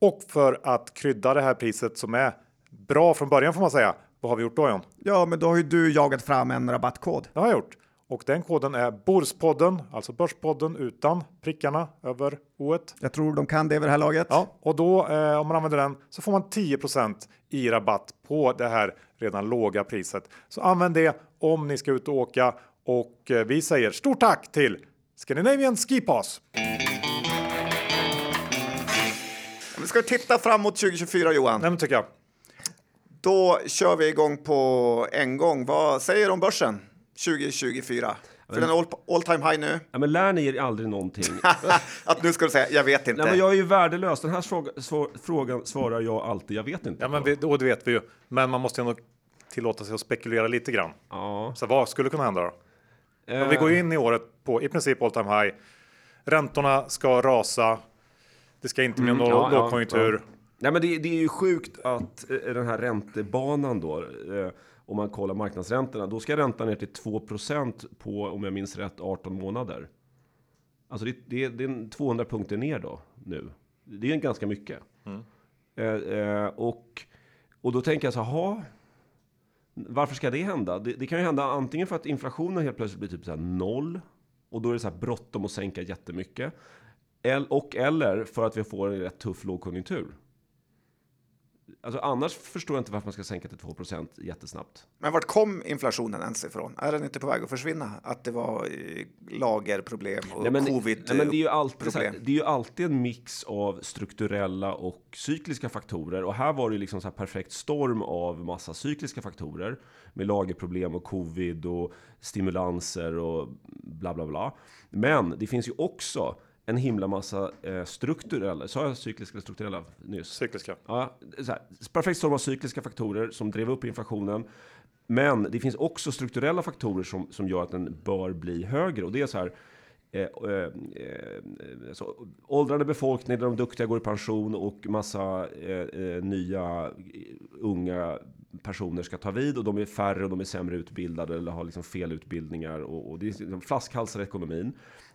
[SPEAKER 1] Och för att krydda det här priset som är bra från början får man säga. Vad har vi gjort då John?
[SPEAKER 2] Ja, men då har ju du jagat fram en rabattkod.
[SPEAKER 1] Det har jag gjort. Och den koden är Borspodden, alltså Börspodden utan prickarna över o -et.
[SPEAKER 2] Jag tror de kan det över det här laget.
[SPEAKER 1] Ja, och då eh, om man använder den så får man 10% i rabatt på det här redan låga priset. Så använd det om ni ska ut och åka och eh, vi säger stort tack till Scandinavian Ski Pass.
[SPEAKER 3] Vi ska titta framåt 2024 Johan.
[SPEAKER 1] Nej, men tycker jag.
[SPEAKER 3] Då kör vi igång på en gång. Vad säger du om börsen 2024? För den är all, all time high nu.
[SPEAKER 4] Ja, men lär ni er aldrig någonting?
[SPEAKER 3] Att nu ska du säga, jag vet inte.
[SPEAKER 4] Nej, men jag är ju värdelös. Den här fråga, svar, frågan svarar jag alltid. Jag vet inte.
[SPEAKER 1] Ja, men vi, och det vet vi ju. Men man måste ju ändå tillåta sig att spekulera lite grann.
[SPEAKER 4] Ja.
[SPEAKER 1] Så vad skulle kunna hända då?
[SPEAKER 4] Eh,
[SPEAKER 1] Vi går ju in i året på i princip all time high. Räntorna ska rasa. Det ska inte bli någon
[SPEAKER 4] ja, ja,
[SPEAKER 1] lågkonjunktur.
[SPEAKER 4] Nej, men det, det är ju sjukt att eh, den här räntebanan då, eh, om man kollar marknadsräntorna, då ska räntan ner till 2% på, om jag minns rätt, 18 månader. Alltså det, det, det är en 200 punkter ner då nu. Det är ganska mycket. Eh, eh, och, och då tänker jag så här, "Ha, varför ska det hända? Det, det kan ju hända antingen för att inflationen helt plötsligt blir typ så här noll och då är det så här bråttom att sänka jättemycket. El, och eller för att vi får en rätt tuff lågkonjunktur. Alltså annars förstår jag inte varför man ska sänka till 2% jättesnabbt.
[SPEAKER 3] Men vart kom inflationen ens ifrån? Är den inte på väg att försvinna? Att det var eh, lagerproblem och
[SPEAKER 4] Nej, men,
[SPEAKER 3] covid
[SPEAKER 4] nej, men det, är ju alltid, här,
[SPEAKER 3] problem.
[SPEAKER 4] det är ju alltid en mix av strukturella och cykliska faktorer. Och här var det ju liksom så här perfekt storm av massa cykliska faktorer. Med lagerproblem och covid och stimulanser och bla bla bla. Men det finns ju också en himla massa eh, strukturella, sa jag cykliska eller strukturella nyss?
[SPEAKER 1] Cykliska.
[SPEAKER 4] Ja, så här, perfekt storm av cykliska faktorer som drev upp inflationen. Men det finns också strukturella faktorer som, som gör att den bör bli högre. Och det är så här, eh, eh, eh, så, åldrande befolkning där de duktiga går i pension och massa eh, eh, nya eh, unga personer ska ta vid och de är färre och de är sämre utbildade eller har liksom fel utbildningar och, och det är liksom flaskhalsar i ekonomin.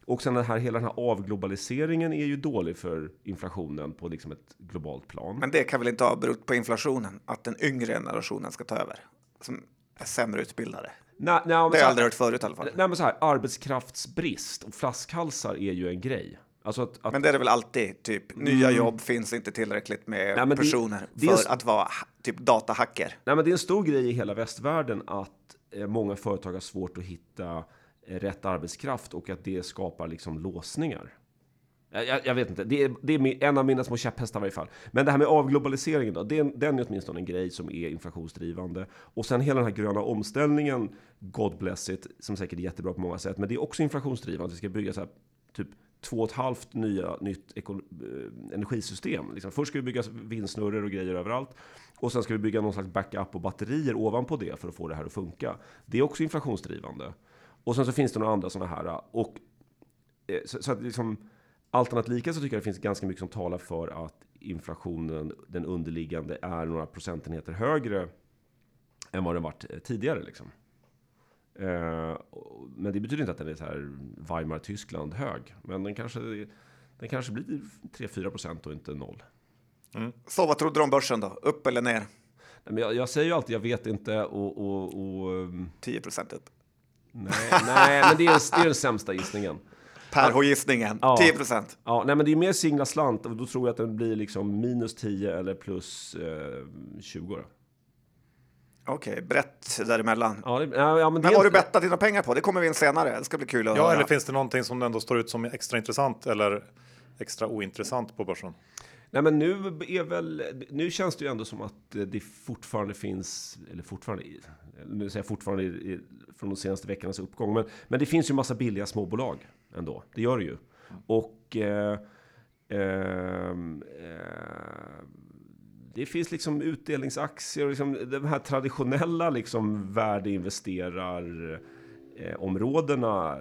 [SPEAKER 4] Och sen den här, hela den här avglobaliseringen är ju dålig för inflationen på liksom ett globalt plan.
[SPEAKER 3] Men det kan väl inte ha berott på inflationen? Att den yngre generationen ska ta över? Som är sämre utbildade?
[SPEAKER 4] Nej, nej,
[SPEAKER 3] Det har jag aldrig hört förut i alla fall.
[SPEAKER 4] Nej men så här, arbetskraftsbrist och flaskhalsar är ju en grej. Alltså att, att
[SPEAKER 3] Men det är det väl alltid, typ nya jobb finns inte tillräckligt med
[SPEAKER 4] Mm. Nej, det-
[SPEAKER 3] personer
[SPEAKER 4] det är
[SPEAKER 3] för
[SPEAKER 4] s-
[SPEAKER 3] att vara typ datahacker.
[SPEAKER 4] Nej, men det är en stor grej i hela västvärlden att eh, många företag har svårt att hitta rätt arbetskraft och att det skapar liksom låsningar. Jag, jag, vet inte, det är, det är en av mina små käpphästar i varje fall. Men det här med avglobaliseringen då, det den är åtminstone en grej som är inflationsdrivande. Och sen hela den här gröna omställningen, God bless it, som säkert är jättebra på många sätt, men det är också inflationsdrivande. Vi ska bygga så här, typ två och ett halvt nya nytt eh, energisystem. Liksom, först ska vi bygga vindsnurror och grejer överallt. Och sen ska vi bygga någon slags backup och batterier ovanpå det för att få det här att funka. Det är också inflationsdrivande. Och sen så finns det några andra sådana här. Och, eh, så, så att liksom, allt annat lika så tycker jag det finns ganska mycket som talar för att inflationen, den underliggande, är några procentenheter högre än vad den varit eh, tidigare. Liksom. Eh, men det betyder inte att den är så här Weimar-Tyskland hög. Men den kanske, den kanske blir 3-4 procent och inte noll.
[SPEAKER 3] Så vad trodde du om börsen då? Upp eller ner?
[SPEAKER 4] Nej, Men jag, jag säger ju alltid jag vet inte och... och, och ehm,
[SPEAKER 3] 10 procent upp.
[SPEAKER 4] Nej, nej, men det är, det är den sämsta gissningen.
[SPEAKER 3] Per-gissningen,
[SPEAKER 4] Ja.
[SPEAKER 3] 10 procent.
[SPEAKER 4] Ja, nej men det är mer singla slant och då tror jag att den blir liksom minus 10 eller plus eh, 20 då.
[SPEAKER 3] Okej, brett däremellan.
[SPEAKER 4] Ja, det, ja, ja, men
[SPEAKER 3] Men
[SPEAKER 4] det,
[SPEAKER 3] vad har du bettat dina pengar på? Det kommer vi in senare. Det ska bli kul att
[SPEAKER 1] Ja,
[SPEAKER 3] höra.
[SPEAKER 1] eller finns det någonting som ändå står ut som extra intressant eller extra ointressant på börsen?
[SPEAKER 4] Nej men nu är väl, nu känns det ju ändå som att det fortfarande finns, eller fortfarande, nu säger jag fortfarande i- i- från de senaste veckornas uppgång, men, men det finns ju massa billiga småbolag ändå. Det gör det ju. Och eh, eh, eh, det finns liksom utdelningsaktier och liksom de här traditionella liksom värdeinvesterar områdena,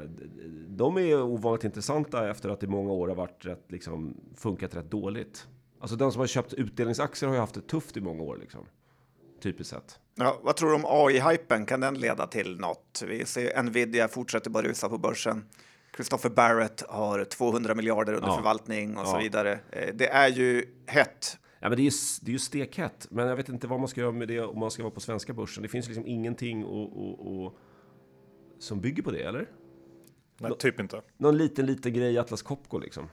[SPEAKER 4] de är ovanligt intressanta efter att i många år har varit rätt, liksom, funkat rätt dåligt. Alltså den som har köpt utdelningsaktier har ju haft det tufft i många år liksom. Typiskt sett.
[SPEAKER 3] Ja, vad tror du om AI-hypen? Kan den leda till något? Vi ser Nvidia fortsätter bara rusa på börsen. Christopher Barrett har 200 miljarder under
[SPEAKER 4] Ja.
[SPEAKER 3] förvaltning och så
[SPEAKER 4] Ja.
[SPEAKER 3] vidare. Eh, Det är ju hett.
[SPEAKER 4] Ja, men det är ju, det är ju stekhett, men jag vet inte vad man ska göra med det om man ska vara på svenska börsen. Det finns liksom ingenting och, och, och, som bygger på det, eller?
[SPEAKER 1] Nej, typ inte.
[SPEAKER 4] Någon liten, liten grej i Atlas Copco liksom.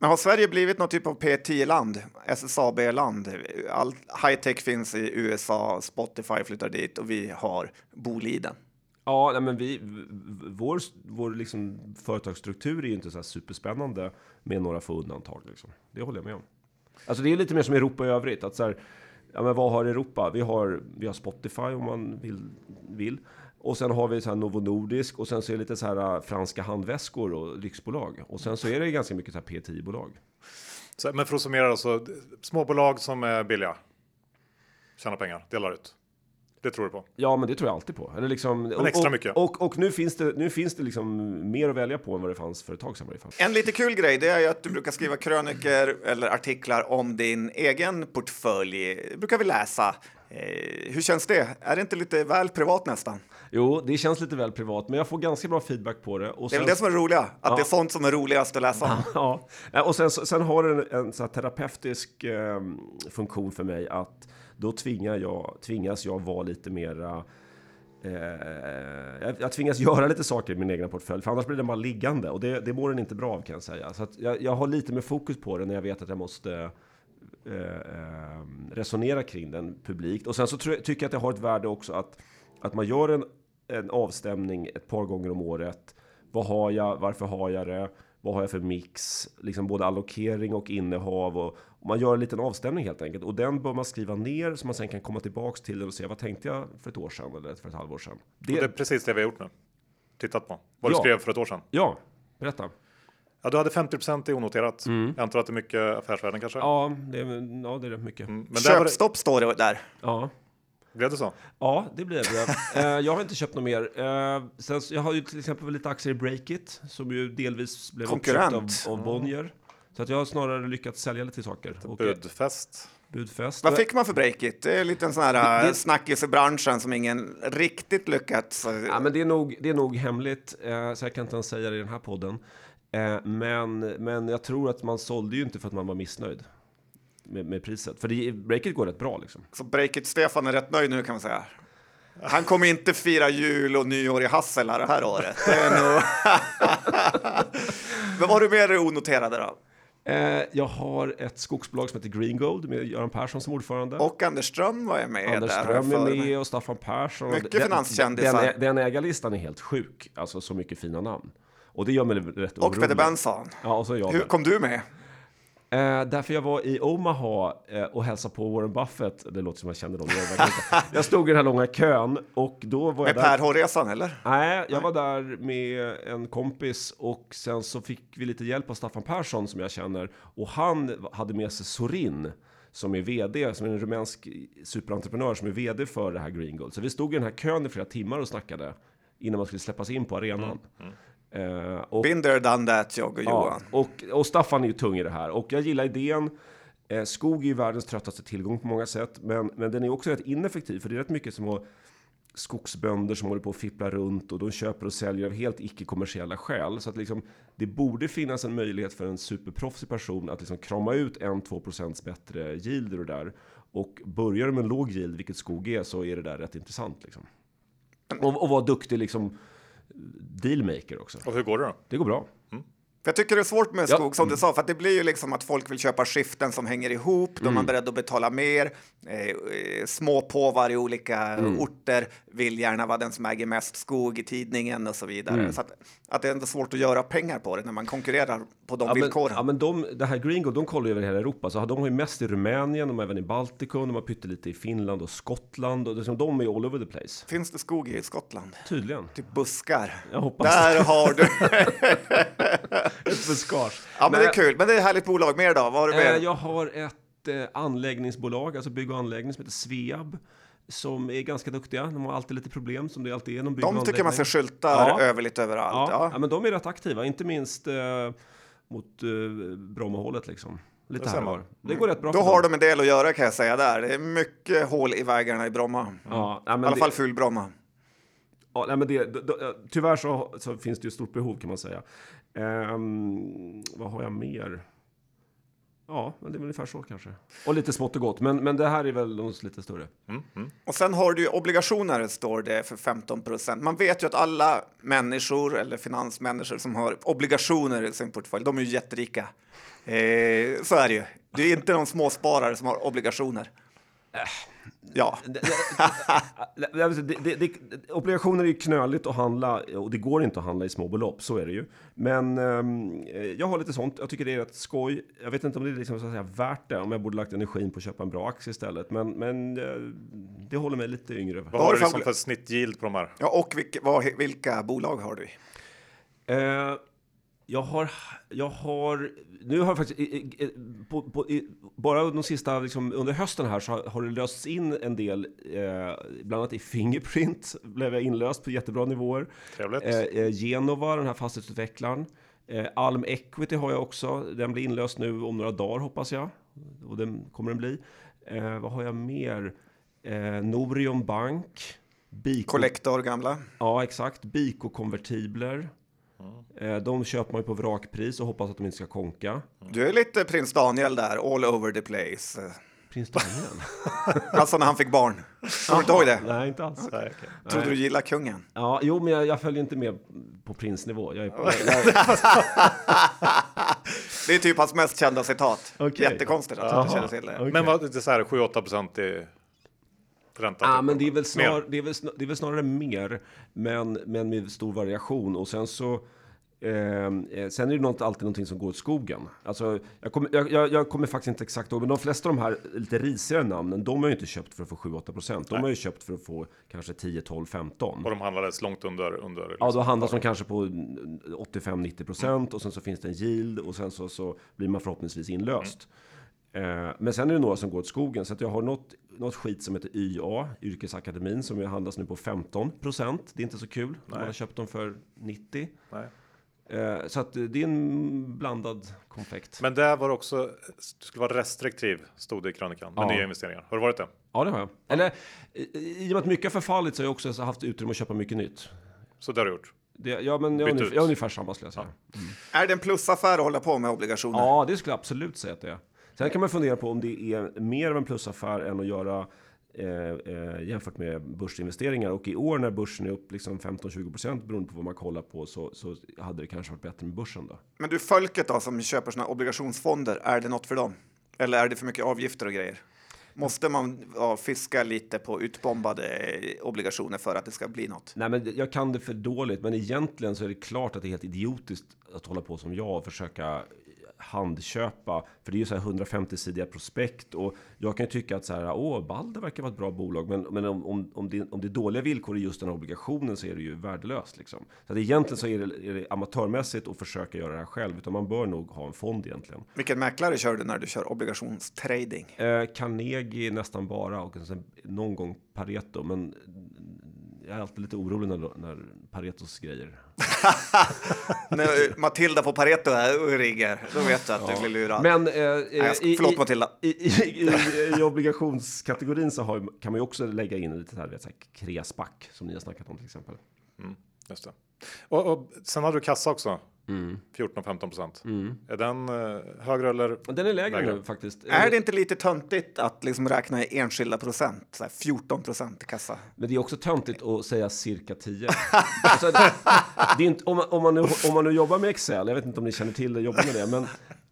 [SPEAKER 3] Men har Sverige blivit någon typ av P10-land? SSAB-land? All high-tech finns i USA, Spotify flyttar dit och vi har Boliden.
[SPEAKER 4] Ja, men vi, vår, vår liksom företagsstruktur är ju inte så här superspännande med några få undantag. Liksom. Det håller jag med om. Alltså det är lite mer som Europa i övrigt. Att så här, ja, men vad har Europa? Vi har, vi har Spotify om man vill. vill. Och sen har vi så här Novo Nordisk och sen så är det lite så här äh, franska handväskor och lyxbolag. Och sen så är det ganska mycket så här P10-bolag.
[SPEAKER 1] Så, men för att summera då, så småbolag som är billiga. Tjänar pengar, delar ut. Det tror du på?
[SPEAKER 4] Ja, men det tror jag alltid på. Eller liksom, och,
[SPEAKER 1] extra
[SPEAKER 4] och,
[SPEAKER 1] mycket.
[SPEAKER 4] Och, och nu finns det, nu finns det liksom mer att välja på än vad det fanns för ett tag sedan.
[SPEAKER 3] En lite kul grej det är ju att du brukar skriva kröniker eller artiklar om din egen portfölj. Det brukar vi läsa. Eh, hur känns det? Är det inte lite väl privat nästan?
[SPEAKER 4] Jo, det känns lite väl privat, men jag får ganska bra feedback på det. Och
[SPEAKER 3] Det är väl
[SPEAKER 4] sen-
[SPEAKER 3] det som är roliga, att
[SPEAKER 4] Ja.
[SPEAKER 3] det är sånt som är roligast att läsa.
[SPEAKER 4] Ja, Ja, och sen, sen har det en, en så terapeutisk eh, funktion för mig att då tvingar jag, tvingas jag vara lite mera Eh, jag, jag tvingas göra lite saker i min egna portfölj, för annars blir den bara liggande och det, det mår den inte bra av kan jag säga. Så jag, jag har lite mer fokus på det när jag vet att jag måste eh, eh, resonera kring den publikt. Och sen så tycker jag att det har ett värde också att, att man gör en, en avstämning ett par gånger om året. Vad har jag? Varför har jag det? Vad har jag för mix? Liksom både allokering och innehav. Och, och man gör en liten avstämning helt enkelt. Och den bör man skriva ner så man sen kan komma tillbaks till den och se vad tänkte jag för ett år sedan eller för ett halvår sedan. Det,
[SPEAKER 1] det är precis det vi har gjort nu. Tittat på. Vad du
[SPEAKER 4] Ja.
[SPEAKER 1] skrev för ett år sedan.
[SPEAKER 4] Ja, berätta.
[SPEAKER 1] Ja, du hade 50% i onoterat. Jag antar att det är mycket affärsvärden kanske?
[SPEAKER 4] Ja, det, är- ja, det är rätt mycket.
[SPEAKER 1] Mm, Men där var det,
[SPEAKER 3] Köpstopp står det där.
[SPEAKER 4] Ja.
[SPEAKER 1] Blev det så?
[SPEAKER 4] Ja, det blir det. Eh, jag har inte köpt något mer. Eh, sen, jag har ju till exempel lite aktier i Breakit som ju delvis blev uppköpt av, av Bonnier. Så att jag har snarare lyckats sälja lite saker. Och,
[SPEAKER 1] Budfest.
[SPEAKER 4] budfest.
[SPEAKER 3] Vad fick man för breakit? Det är lite en sån här
[SPEAKER 4] Det-
[SPEAKER 3] det, snackis i branschen som ingen riktigt lyckats... eh,
[SPEAKER 4] Ja, men det är nog, det är nog hemligt, eh, så jag kan inte ens säga det i den här podden. Eh, men, men jag tror att man sålde ju inte för att man var missnöjd med, med priset. För det, Breakit går rätt bra liksom.
[SPEAKER 3] Så breakit-Stefan är rätt nöjd nu kan man säga. Han kommer inte fira jul och nyår i Hassela det här året. Det är nog... Men vad har du med dig onoterade då?
[SPEAKER 4] Eh, jag har ett skogsbolag som heter Green Gold med Göran Persson som ordförande.
[SPEAKER 3] Och Anders Ström var jag med
[SPEAKER 4] Anders. Ström är med och Staffan Persson.
[SPEAKER 3] Mycket
[SPEAKER 4] Den-
[SPEAKER 3] finanskändisar.
[SPEAKER 4] Den, den ägarlistan är helt sjuk. Alltså så mycket fina namn. Och det gör mig rätt
[SPEAKER 3] Och
[SPEAKER 4] orolig.
[SPEAKER 3] Peter Benson.
[SPEAKER 4] Ja, och så jag
[SPEAKER 3] Hur kom du med?
[SPEAKER 4] Eh, därför jag var i Omaha eh, och hälsade på Warren Buffett. Det låter som jag känner dem. Jag, jag stod i den här långa kön och då var jag
[SPEAKER 3] Med
[SPEAKER 4] där.
[SPEAKER 3] Per H-resan eller?
[SPEAKER 4] Nej, jag var där med en kompis och sen så fick vi lite hjälp av Staffan Persson som jag känner. Och han hade med sig Sorin som är vd, som är en rumänsk superentreprenör som är vd för det här Green Gold. Så vi stod i den här kön i flera timmar och snackade innan man skulle släppas in på arenan. Eh, och,
[SPEAKER 3] there, done that, jag och
[SPEAKER 4] ja,
[SPEAKER 3] Johan.
[SPEAKER 4] och, och Staffan är ju tung i det här. Och jag gillar idén. Eh, skog är ju världens tröttaste tillgång på många sätt, men, men den är också rätt ineffektiv, för det är rätt mycket som att skogsbönder som håller på att fippla runt och de köper och säljer av helt icke-kommersiella skäl. Så att liksom, det borde finnas en möjlighet för en superproffsig person att liksom krama ut en 2% bättre yield ur det där. Och börjar du med en låg yield, vilket skog är, så är det där rätt intressant. Liksom. Och, och vara duktig liksom, dealmaker också.
[SPEAKER 1] Och hur går det då?
[SPEAKER 4] Det går bra.
[SPEAKER 3] Jag tycker det är svårt med
[SPEAKER 4] Ja.
[SPEAKER 3] skog, som du sa, för att det blir ju liksom att folk vill köpa skiften som hänger ihop, då är man beredd att betala mer. Eh, eh, små påvar i olika orter vill gärna vara den som äger mest skog i tidningen och så vidare. Så att, att det är ändå svårt att göra pengar på det när man konkurrerar på de
[SPEAKER 4] Ja men,
[SPEAKER 3] villkoren.
[SPEAKER 4] ja, men de, det här Greengo, de kollar ju över hela Europa. Så de har ju mest i Rumänien, de har även i Baltikum, de har pyttelite i Finland och Skottland. Och liksom, de är ju all over the place.
[SPEAKER 3] Finns det skog i Skottland?
[SPEAKER 4] Tydligen.
[SPEAKER 3] Typ buskar.
[SPEAKER 4] Jag hoppas
[SPEAKER 3] Där har du!
[SPEAKER 4] Ett buskage.
[SPEAKER 3] Ja, men det är kul. Men det är ett härligt bolag. Mer då? Vad har du
[SPEAKER 4] Eh,
[SPEAKER 3] mer?
[SPEAKER 4] jag har ett eh, anläggningsbolag, alltså bygg och anläggning, som heter Sveab. Som är ganska duktiga. De har alltid lite problem, som det alltid är och
[SPEAKER 3] De tycker man ser skyltar
[SPEAKER 4] Ja.
[SPEAKER 3] över lite överallt.
[SPEAKER 4] Ja,
[SPEAKER 3] Ja.
[SPEAKER 4] ja. men de är rätt aktiva, inte minst eh, mot eh, Brommahållet liksom. Lite
[SPEAKER 1] Det
[SPEAKER 4] här var. Det går rätt bra
[SPEAKER 3] Då har
[SPEAKER 4] dem.
[SPEAKER 3] de en del att göra kan jag säga där. Det är mycket hål i vägarna i Bromma.
[SPEAKER 4] Ja, nej,
[SPEAKER 3] I alla
[SPEAKER 4] det-
[SPEAKER 3] fall ful-Bromma.
[SPEAKER 4] Ja, nej, men det, d- d- tyvärr så, så finns det ju stort behov kan man säga. Ehm, vad har jag mer? Ja, men det är väl ungefär så kanske. Och lite smått och gott, men, men det här är väl de lite större.
[SPEAKER 3] Och sen har du ju obligationer, står det, för 15 procent. Man vet ju att alla människor, eller finansmänniskor, som har obligationer i sin portfölj, de är ju jätterika. Eh, så är det ju. Det är inte någon småsparare som har obligationer. Ja,
[SPEAKER 4] Det, det, det, det, det, obligationer är ju knöligt att handla och det går inte att handla i små belopp, så är det ju. Men ehm, jag har lite sånt, jag tycker det är rätt skoj. Jag vet inte om det är liksom, så att säga, värt det, om jag borde lagt energin på att köpa en bra aktie istället. Men, men eh, det håller mig lite yngre.
[SPEAKER 1] Vad
[SPEAKER 3] har
[SPEAKER 1] har
[SPEAKER 3] du
[SPEAKER 1] liksom
[SPEAKER 3] för-
[SPEAKER 1] snittyield på de här?
[SPEAKER 3] ja och vilka, vad, vilka bolag har du?
[SPEAKER 4] Eh, jag har, jag har, nu har jag faktiskt, på, på, i, bara de sista, liksom, under hösten här så har, har det lösts in en del, eh, bland annat i Fingerprint blev jag inlöst på jättebra nivåer.
[SPEAKER 1] Trevligt.
[SPEAKER 4] Eh, eh, Genova, den här fastighetsutvecklaren. Eh, Alm Equity har jag också, den blir inlöst nu om några dagar hoppas jag. Och den kommer den bli. Eh, vad har jag mer? Eh, Norion Bank. Biko,
[SPEAKER 3] Collector gamla?
[SPEAKER 4] Ja, exakt. Biko-konvertibler. Eh, De köper man ju på vrakpris och hoppas att de inte ska konka.
[SPEAKER 3] Du är lite prins Daniel där, all over the place.
[SPEAKER 4] Prins Daniel?
[SPEAKER 3] Alltså när han fick barn. Kommer du inte ihåg det?
[SPEAKER 4] Nej, inte alls.
[SPEAKER 1] Nej, okej.
[SPEAKER 3] Trodde du gillade kungen?
[SPEAKER 4] Ja, jo, men jag, jag följer inte med på prinsnivå. Jag är på,
[SPEAKER 3] Det är typ hans mest kända citat.
[SPEAKER 4] Okej.
[SPEAKER 3] Jättekonstigt att du inte känner till det.
[SPEAKER 1] Men vad, det är så här 7-8 procent i ränta?
[SPEAKER 4] Ja,
[SPEAKER 1] typ.
[SPEAKER 4] men det är, väl snar, det, är väl det är väl snarare mer, men, men med stor variation. Och sen så... ehm, Eh, sen är det något, alltid någonting som går åt skogen. Alltså, jag, kommer, jag, jag, jag kommer faktiskt inte exakt ihåg, men de flesta av de här lite risigare namnen, de har ju inte köpt för att få 7-8 procent. De har ju köpt för att få kanske 10, 12, 15.
[SPEAKER 1] Och de handlades långt under. under liksom.
[SPEAKER 4] Ja, då handlas de kanske på 85-90 procent och sen så finns det en yield och sen så, så blir man förhoppningsvis inlöst. Eh, men sen är det några som går åt skogen så att jag har något, något skit som heter YA, Yrkesakademin, som handlas nu på 15 procent. Det är inte så kul. Man har köpt dem för 90.
[SPEAKER 1] Nej.
[SPEAKER 4] Eh, så att det är en blandad konfekt.
[SPEAKER 1] Men där var också, du skulle vara restriktiv, stod det i krönikan, med
[SPEAKER 4] Ja.
[SPEAKER 1] nya investeringar. Har du varit det?
[SPEAKER 4] Ja, det har jag. Eller i, och med att mycket har förfallit så har jag också haft utrymme att köpa mycket nytt.
[SPEAKER 1] Så det har du gjort?
[SPEAKER 4] Det, ja, men jag ungefär, jag ungefär samma skulle jag säga.
[SPEAKER 3] Är det en plusaffär att hålla på med obligationer?
[SPEAKER 4] Ja, det skulle jag absolut säga att det är. Sen kan man fundera på om det är mer av en plusaffär än att göra eh, eh, jämfört med börsinvesteringar. Och i år när börsen är upp liksom 15-20% beroende på vad man kollar på så, så hade det kanske varit bättre med börsen då.
[SPEAKER 3] Men du, folket då som köper såna obligationsfonder, är det något för dem? Eller är det för mycket avgifter och grejer? Måste man ja, fiska lite på utbombade eh, obligationer för att det ska bli något?
[SPEAKER 4] Nej, men jag kan det för dåligt, men egentligen så är det klart att det är helt idiotiskt att hålla på som jag och försöka handköpa. För det är ju så här 150-sidiga prospekt och jag kan ju tycka att så här, åh, Balder verkar vara ett bra bolag, men, men om, om, om, det, om det är dåliga villkor i just den här obligationen så är det ju värdelöst. Liksom. Så att egentligen så är det, är det amatörmässigt att försöka göra det här själv, utan man bör nog ha en fond egentligen.
[SPEAKER 3] Vilken mäklare kör du när du kör obligationstrading?
[SPEAKER 4] Eh, Carnegie nästan bara och sen någon gång Pareto, men jag är alltid lite orolig när, när Paretos grejer
[SPEAKER 3] när Matilda på Pareto är och riggar, då vet du att du blir lurad.
[SPEAKER 4] Men eh,
[SPEAKER 3] Nej, ska-
[SPEAKER 4] i,
[SPEAKER 3] förlåt
[SPEAKER 4] i,
[SPEAKER 3] Matilda.
[SPEAKER 4] i, i, i, i obligationskategorin så har, kan man ju också lägga in lite här, vet, så här kresback som ni har snackat om till exempel.
[SPEAKER 1] Just det. Och, och sen hade du kassa också. 14-15 procent. Är den eh, högre eller?
[SPEAKER 4] Den är lägre
[SPEAKER 1] Lägre.
[SPEAKER 4] nu faktiskt.
[SPEAKER 3] Är det inte lite töntigt att liksom räkna i enskilda procent? Så här 14 procent i kassa.
[SPEAKER 4] Men det är också töntigt att säga cirka 10. alltså, det, det är inte, om, man, om, man nu, om man nu jobbar med Excel, jag vet inte om ni känner till det, jobbar med det, men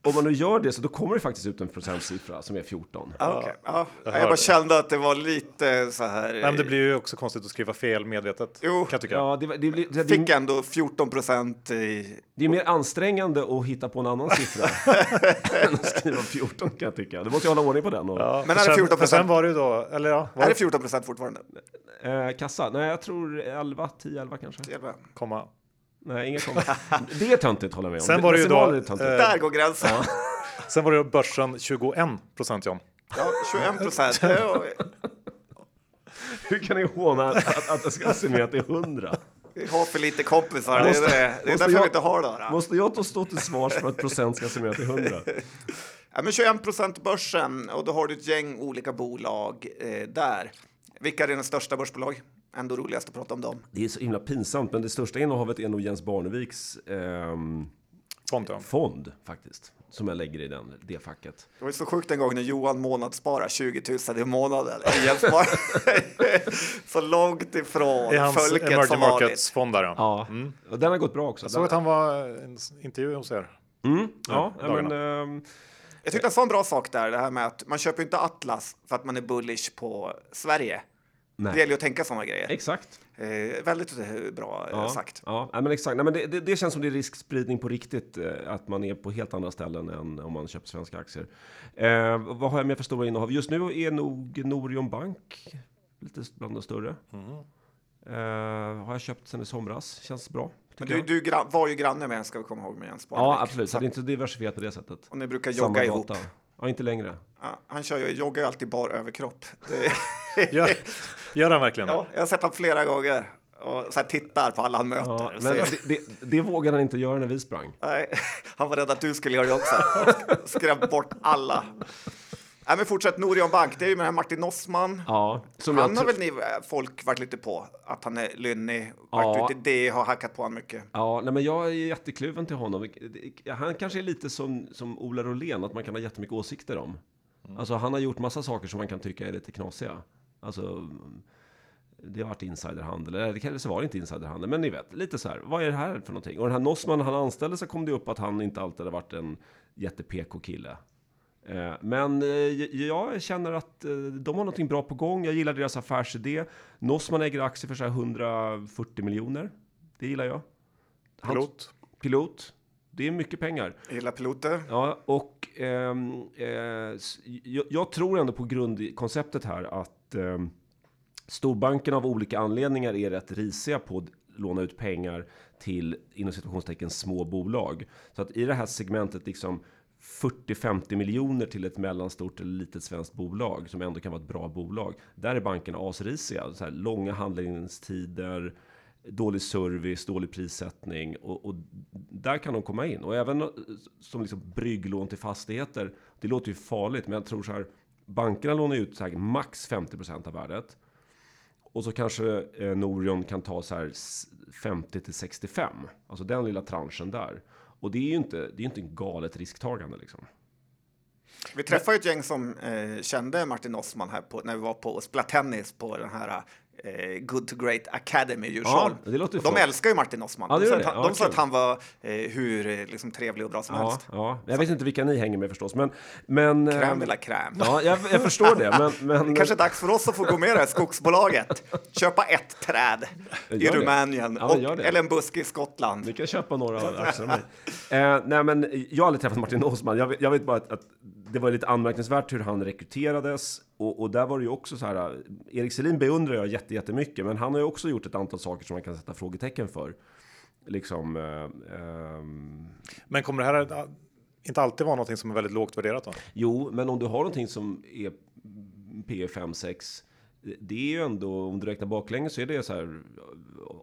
[SPEAKER 4] om man nu gör det så då kommer det faktiskt ut en procentsiffra som är 14.
[SPEAKER 3] Ja, okej. ja.
[SPEAKER 1] jag
[SPEAKER 3] Jag, bara
[SPEAKER 1] det.
[SPEAKER 3] kände att det var lite så här.
[SPEAKER 1] Men det blir ju också konstigt att skriva fel medvetet.
[SPEAKER 3] Jo.
[SPEAKER 1] Kan jag tycka.
[SPEAKER 4] Ja, det, det, blir- det,
[SPEAKER 3] Fick
[SPEAKER 4] det,
[SPEAKER 3] ändå 14 procent i...
[SPEAKER 4] det är mer ansträngande att hitta på en annan siffra än att skriva 14 kan jag tycka. Du måste ju hålla ordning på den. Och,
[SPEAKER 1] Ja,
[SPEAKER 3] Men är det
[SPEAKER 1] sen,
[SPEAKER 3] 14%?
[SPEAKER 1] för Sen var det ju då, eller ja, var
[SPEAKER 3] Är det
[SPEAKER 1] det
[SPEAKER 3] 14 procent fortfarande?
[SPEAKER 4] eh, kassa? Nej, jag tror 11, 10, 11 kanske.
[SPEAKER 3] Det är bra.
[SPEAKER 1] komma.
[SPEAKER 4] Nej, inga kommer. Det är töntigt håller jag med om.
[SPEAKER 1] Sen var det ju då,
[SPEAKER 4] är töntigt.
[SPEAKER 1] eh,
[SPEAKER 3] Där går gränsen.
[SPEAKER 1] Sen var det börsen 21 procent John.
[SPEAKER 3] Ja, 21 procent. Ja,
[SPEAKER 4] Hur kan ni håna att, att det ska se med till 100?
[SPEAKER 3] Vi har för lite kompisar. Det är,
[SPEAKER 4] Måste-
[SPEAKER 3] det. det är
[SPEAKER 4] måste
[SPEAKER 3] därför
[SPEAKER 4] jag-
[SPEAKER 3] vi inte har det. Här.
[SPEAKER 4] Måste jag då stå till svars för att procent ska se med till 100?
[SPEAKER 3] Ja, men 21 procent börsen och då har du ett gäng olika bolag eh, där. Vilka är dina största börsbolag? Ändå roligast att prata om dem.
[SPEAKER 4] Det är så himla pinsamt, men det största innehavet är nog Jens Barneviks ehm,
[SPEAKER 1] Fond, ja.
[SPEAKER 4] fond faktiskt, som jag lägger i den, det facket.
[SPEAKER 3] Det var så sjukt en gång när Johan månadssparar 20 000 i månaden. Jens så långt ifrån
[SPEAKER 1] I hans
[SPEAKER 3] folket
[SPEAKER 1] emerging
[SPEAKER 3] som vanligt.
[SPEAKER 1] markets-fond där ja.
[SPEAKER 4] Ja, och den har gått bra också.
[SPEAKER 1] Jag såg att han var i en intervju hos er.
[SPEAKER 4] Mm, ja, ja, men, ehm,
[SPEAKER 3] Jag tyckte han sa en bra sak där, det här med att man köper inte Atlas för att man är bullish på Sverige.
[SPEAKER 4] Nej.
[SPEAKER 3] Det gäller ju att tänka sådana grejer.
[SPEAKER 4] Exakt.
[SPEAKER 3] Eh, väldigt eh, bra eh,
[SPEAKER 4] Ja,
[SPEAKER 3] sagt.
[SPEAKER 4] ja men exakt. Nej, men det, det, det känns som det är riskspridning på riktigt, eh, att man är på helt andra ställen än om man köper svenska aktier. Eh, vad har jag mer för stora innehav? Just nu är nog Norion Bank lite bland de större. Eh, har jag köpt sen i somras, känns bra.
[SPEAKER 3] Men du, du var ju granne med en, ska vi komma ihåg, med Jens
[SPEAKER 4] ja,
[SPEAKER 3] Barnevik.
[SPEAKER 4] absolut. Så det är inte diversifierat på det sättet.
[SPEAKER 3] Och ni brukar jogga ihop.
[SPEAKER 4] Ja, inte längre.
[SPEAKER 3] Han kör ju, joggar ju alltid bar överkropp.
[SPEAKER 1] Gör, gör han verkligen
[SPEAKER 3] ja, jag har sett honom flera gånger och så här tittar på alla han möter.
[SPEAKER 4] Ja, men det, det, det vågade han inte göra när vi sprang.
[SPEAKER 3] Nej, han var rädd att du skulle göra det också. Skrämt bort alla. Nej, men fortsätt Norion Bank, det är ju med den här Martin Nossman.
[SPEAKER 4] Ja, som
[SPEAKER 3] han
[SPEAKER 4] jag
[SPEAKER 3] har väl ni eh, folk varit lite på, att han är lynnig,
[SPEAKER 4] Ja.
[SPEAKER 3] varit ute i det, har hackat på honom mycket.
[SPEAKER 4] Ja, nej, men jag är jättekluven till honom. Han kanske är lite som, som Ola Rolén, att man kan ha jättemycket åsikter om. Alltså, han har gjort massa saker som man kan tycka är lite knasiga. Alltså, det har varit insiderhandel, eller det kanske var inte insiderhandel, men ni vet, lite så här, vad är det här för någonting? Och den här Nossman han anställde så kom det upp att han inte alltid har varit en jätte-PK-kille. Eh, Men eh, jag känner att eh, de har någonting bra på gång. Jag gillar deras affärsidé. Nossman äger aktier för så här 140 miljoner. Det gillar jag. Han-
[SPEAKER 1] Pilot.
[SPEAKER 4] Pilot. Det är mycket pengar.
[SPEAKER 3] Jag gillar piloter.
[SPEAKER 4] Ja, och ehm, eh, jag, jag tror ändå på grundkonceptet här att ehm, storbankerna av olika anledningar är rätt risiga på att låna ut pengar till inom situationstecken små bolag. Så att i det här segmentet liksom 40-50 miljoner till ett mellanstort eller litet svenskt bolag som ändå kan vara ett bra bolag. Där är bankerna asrisiga. Så här, långa handläggningstider, dålig service, dålig prissättning och, och där kan de komma in. Och även eh, som liksom brygglån till fastigheter. Det låter ju farligt, men jag tror så här. Bankerna lånar ut så här max 50% av värdet. Och så kanske eh, Norion kan ta så här 50 till 65. Alltså den lilla tranchen där. Och det är ju inte, det är inte en galet risktagande liksom.
[SPEAKER 3] Vi träffade ett gäng som eh, kände Martin Osman här på, när vi var på och spelade tennis på den här eh, Good to Great Academy Djursholm.
[SPEAKER 4] Ja,
[SPEAKER 3] de älskar ju Martin Nossman.
[SPEAKER 4] Ja,
[SPEAKER 3] de sa,
[SPEAKER 4] Ja,
[SPEAKER 3] de sa att han var eh, hur eh, liksom, trevlig och bra som helst.
[SPEAKER 4] ja. Jag vet inte vilka ni hänger med förstås, men... men
[SPEAKER 3] Crème
[SPEAKER 4] eh,
[SPEAKER 3] de la crème.
[SPEAKER 4] Ja, jag, jag förstår det, men... men
[SPEAKER 3] Kanske dags för oss att få gå med i det här skogsbolaget. Köpa ett träd i
[SPEAKER 4] Gör.
[SPEAKER 3] Rumänien och, eller en buske i Skottland.
[SPEAKER 4] Ni kan köpa några av mig. Eh, nej, men jag har aldrig träffat Martin Osman. Jag, vet- jag vet bara att, att det var lite anmärkningsvärt hur han rekryterades. Och, och där var det ju också så här. eh, Erik Selin beundrar jag jätte, jättemycket, men han har ju också gjort ett antal saker som man kan sätta frågetecken för. Liksom... Eh, ehm,
[SPEAKER 1] Men kommer det här äh, inte alltid vara någonting som är väldigt lågt värderat då?
[SPEAKER 4] Jo, men om du har någonting som är P 5 6 det är ju ändå, om du räknar baklänges så är det så här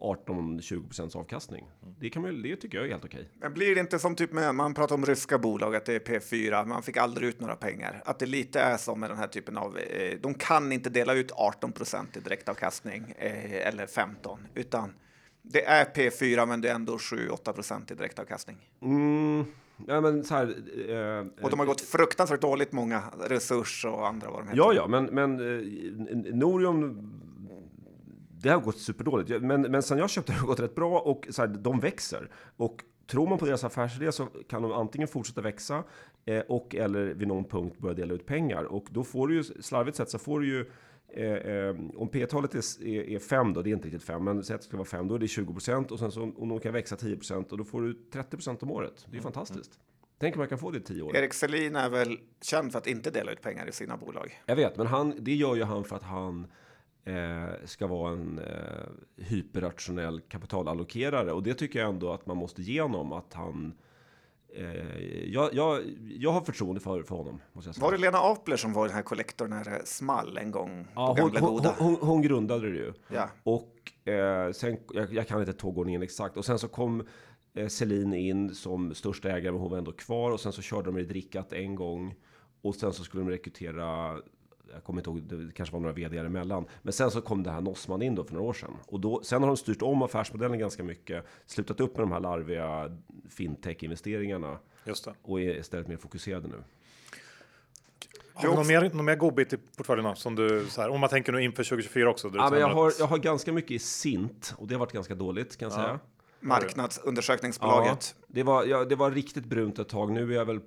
[SPEAKER 4] 18-20% avkastning. Det, kan man, det tycker jag är helt okej.
[SPEAKER 3] Men blir det inte som typ med, man pratar om ryska bolag, att det är P4, man fick aldrig ut några pengar. Att det lite är som med den här typen av, eh, de kan inte dela ut 18 procent i direktavkastning eh, eller 15, utan Det är P4 men det är ändå 7-8 procent i direktavkastning.
[SPEAKER 4] Mm, ja, men så här, eh,
[SPEAKER 3] Och de har gått fruktansvärt dåligt många, Resurs och andra vad de heter.
[SPEAKER 4] Ja, ja, men, men eh, Norion, det har gått superdåligt. Men, men sen jag köpte det har det gått rätt bra och så här, de växer. Och tror man på deras affärsidé så kan de antingen fortsätta växa eh, och eller vid någon punkt börja dela ut pengar. Och då får du ju, slarvigt sett så får du ju Eh, eh, om P-talet är, är, är 5 då, det är inte riktigt 5, men säg att det ska vara 5, då är det 20 procent och sen så om de kan växa 10 procent och då får du 30 procent om året. Det är ju fantastiskt. Tänk om man kan få det i 10 år.
[SPEAKER 3] Erik Selin är väl känd för att inte dela ut pengar i sina bolag.
[SPEAKER 4] Jag vet, men han, det gör ju han för att han eh, ska vara en eh, hyperrationell kapitalallokerare och det tycker jag ändå att man måste ge honom att han jag, jag, jag har förtroende för, för honom. Måste jag säga.
[SPEAKER 3] Var det Lena Apler som var den här kollektorn när det small en gång
[SPEAKER 4] Ja, hon, hon, hon, hon grundade det ju.
[SPEAKER 3] Ja.
[SPEAKER 4] Och eh, sen, jag, jag kan inte tågordningen exakt. Och sen så kom eh, Celine in som största ägare, men hon var ändå kvar. Och sen så körde de i drickat en gång. Och sen så skulle de rekrytera, jag kommer inte ihåg, det kanske var några vd emellan. Men sen så kom det här Nossman in då för några år sedan. Och då, sen har de styrt om affärsmodellen ganska mycket. Slutat upp med de här larviga fintech-investeringarna.
[SPEAKER 1] Just det.
[SPEAKER 4] Och är istället mer fokuserade nu.
[SPEAKER 1] Har vi någon mer, någon mer godbit i portföljerna som du så här, om man tänker nu inför 2024 också? du
[SPEAKER 4] Ja, men jag, har, jag har ganska mycket i Sint och det har varit ganska dåligt kan jag säga.
[SPEAKER 3] Marknadsundersökningsbolaget.
[SPEAKER 4] det, var, ja, det var riktigt brunt ett tag. Nu är jag väl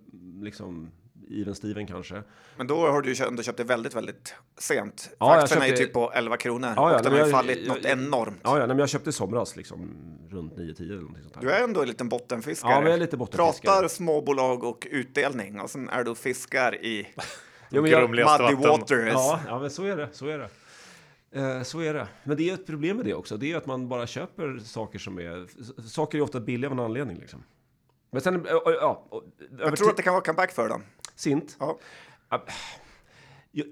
[SPEAKER 4] liksom even Steven kanske.
[SPEAKER 3] Men då har du ju ändå köpt det väldigt, väldigt sent.
[SPEAKER 4] Ja, jag
[SPEAKER 3] Aktien är ju
[SPEAKER 4] köpte-
[SPEAKER 3] typ på 11 kronor
[SPEAKER 4] Ja, ja,
[SPEAKER 3] och den har ju
[SPEAKER 4] jag-
[SPEAKER 3] fallit
[SPEAKER 4] jag-
[SPEAKER 3] något enormt.
[SPEAKER 4] Ja, ja nej, men jag köpte i somras liksom runt 9-10 eller någonting sånt här.
[SPEAKER 3] Du är ändå en liten bottenfiskare.
[SPEAKER 4] Ja, men jag är lite bottenfiskare.
[SPEAKER 3] Pratar småbolag och utdelning och sen är du fiskar i
[SPEAKER 4] Jo, men jag,
[SPEAKER 3] muddy
[SPEAKER 1] vatten.
[SPEAKER 3] waters.
[SPEAKER 4] ja, ja, men så är det. Så är det. Eh, så är det. Men det är ett problem med det också. Det är att man bara köper saker som är... Saker är ofta billiga av en anledning liksom. Men sen, eh, ja, ja,
[SPEAKER 3] Jag tror att det kan vara comeback för dem.
[SPEAKER 4] Sint.
[SPEAKER 3] Ja.
[SPEAKER 4] Ja, Jag,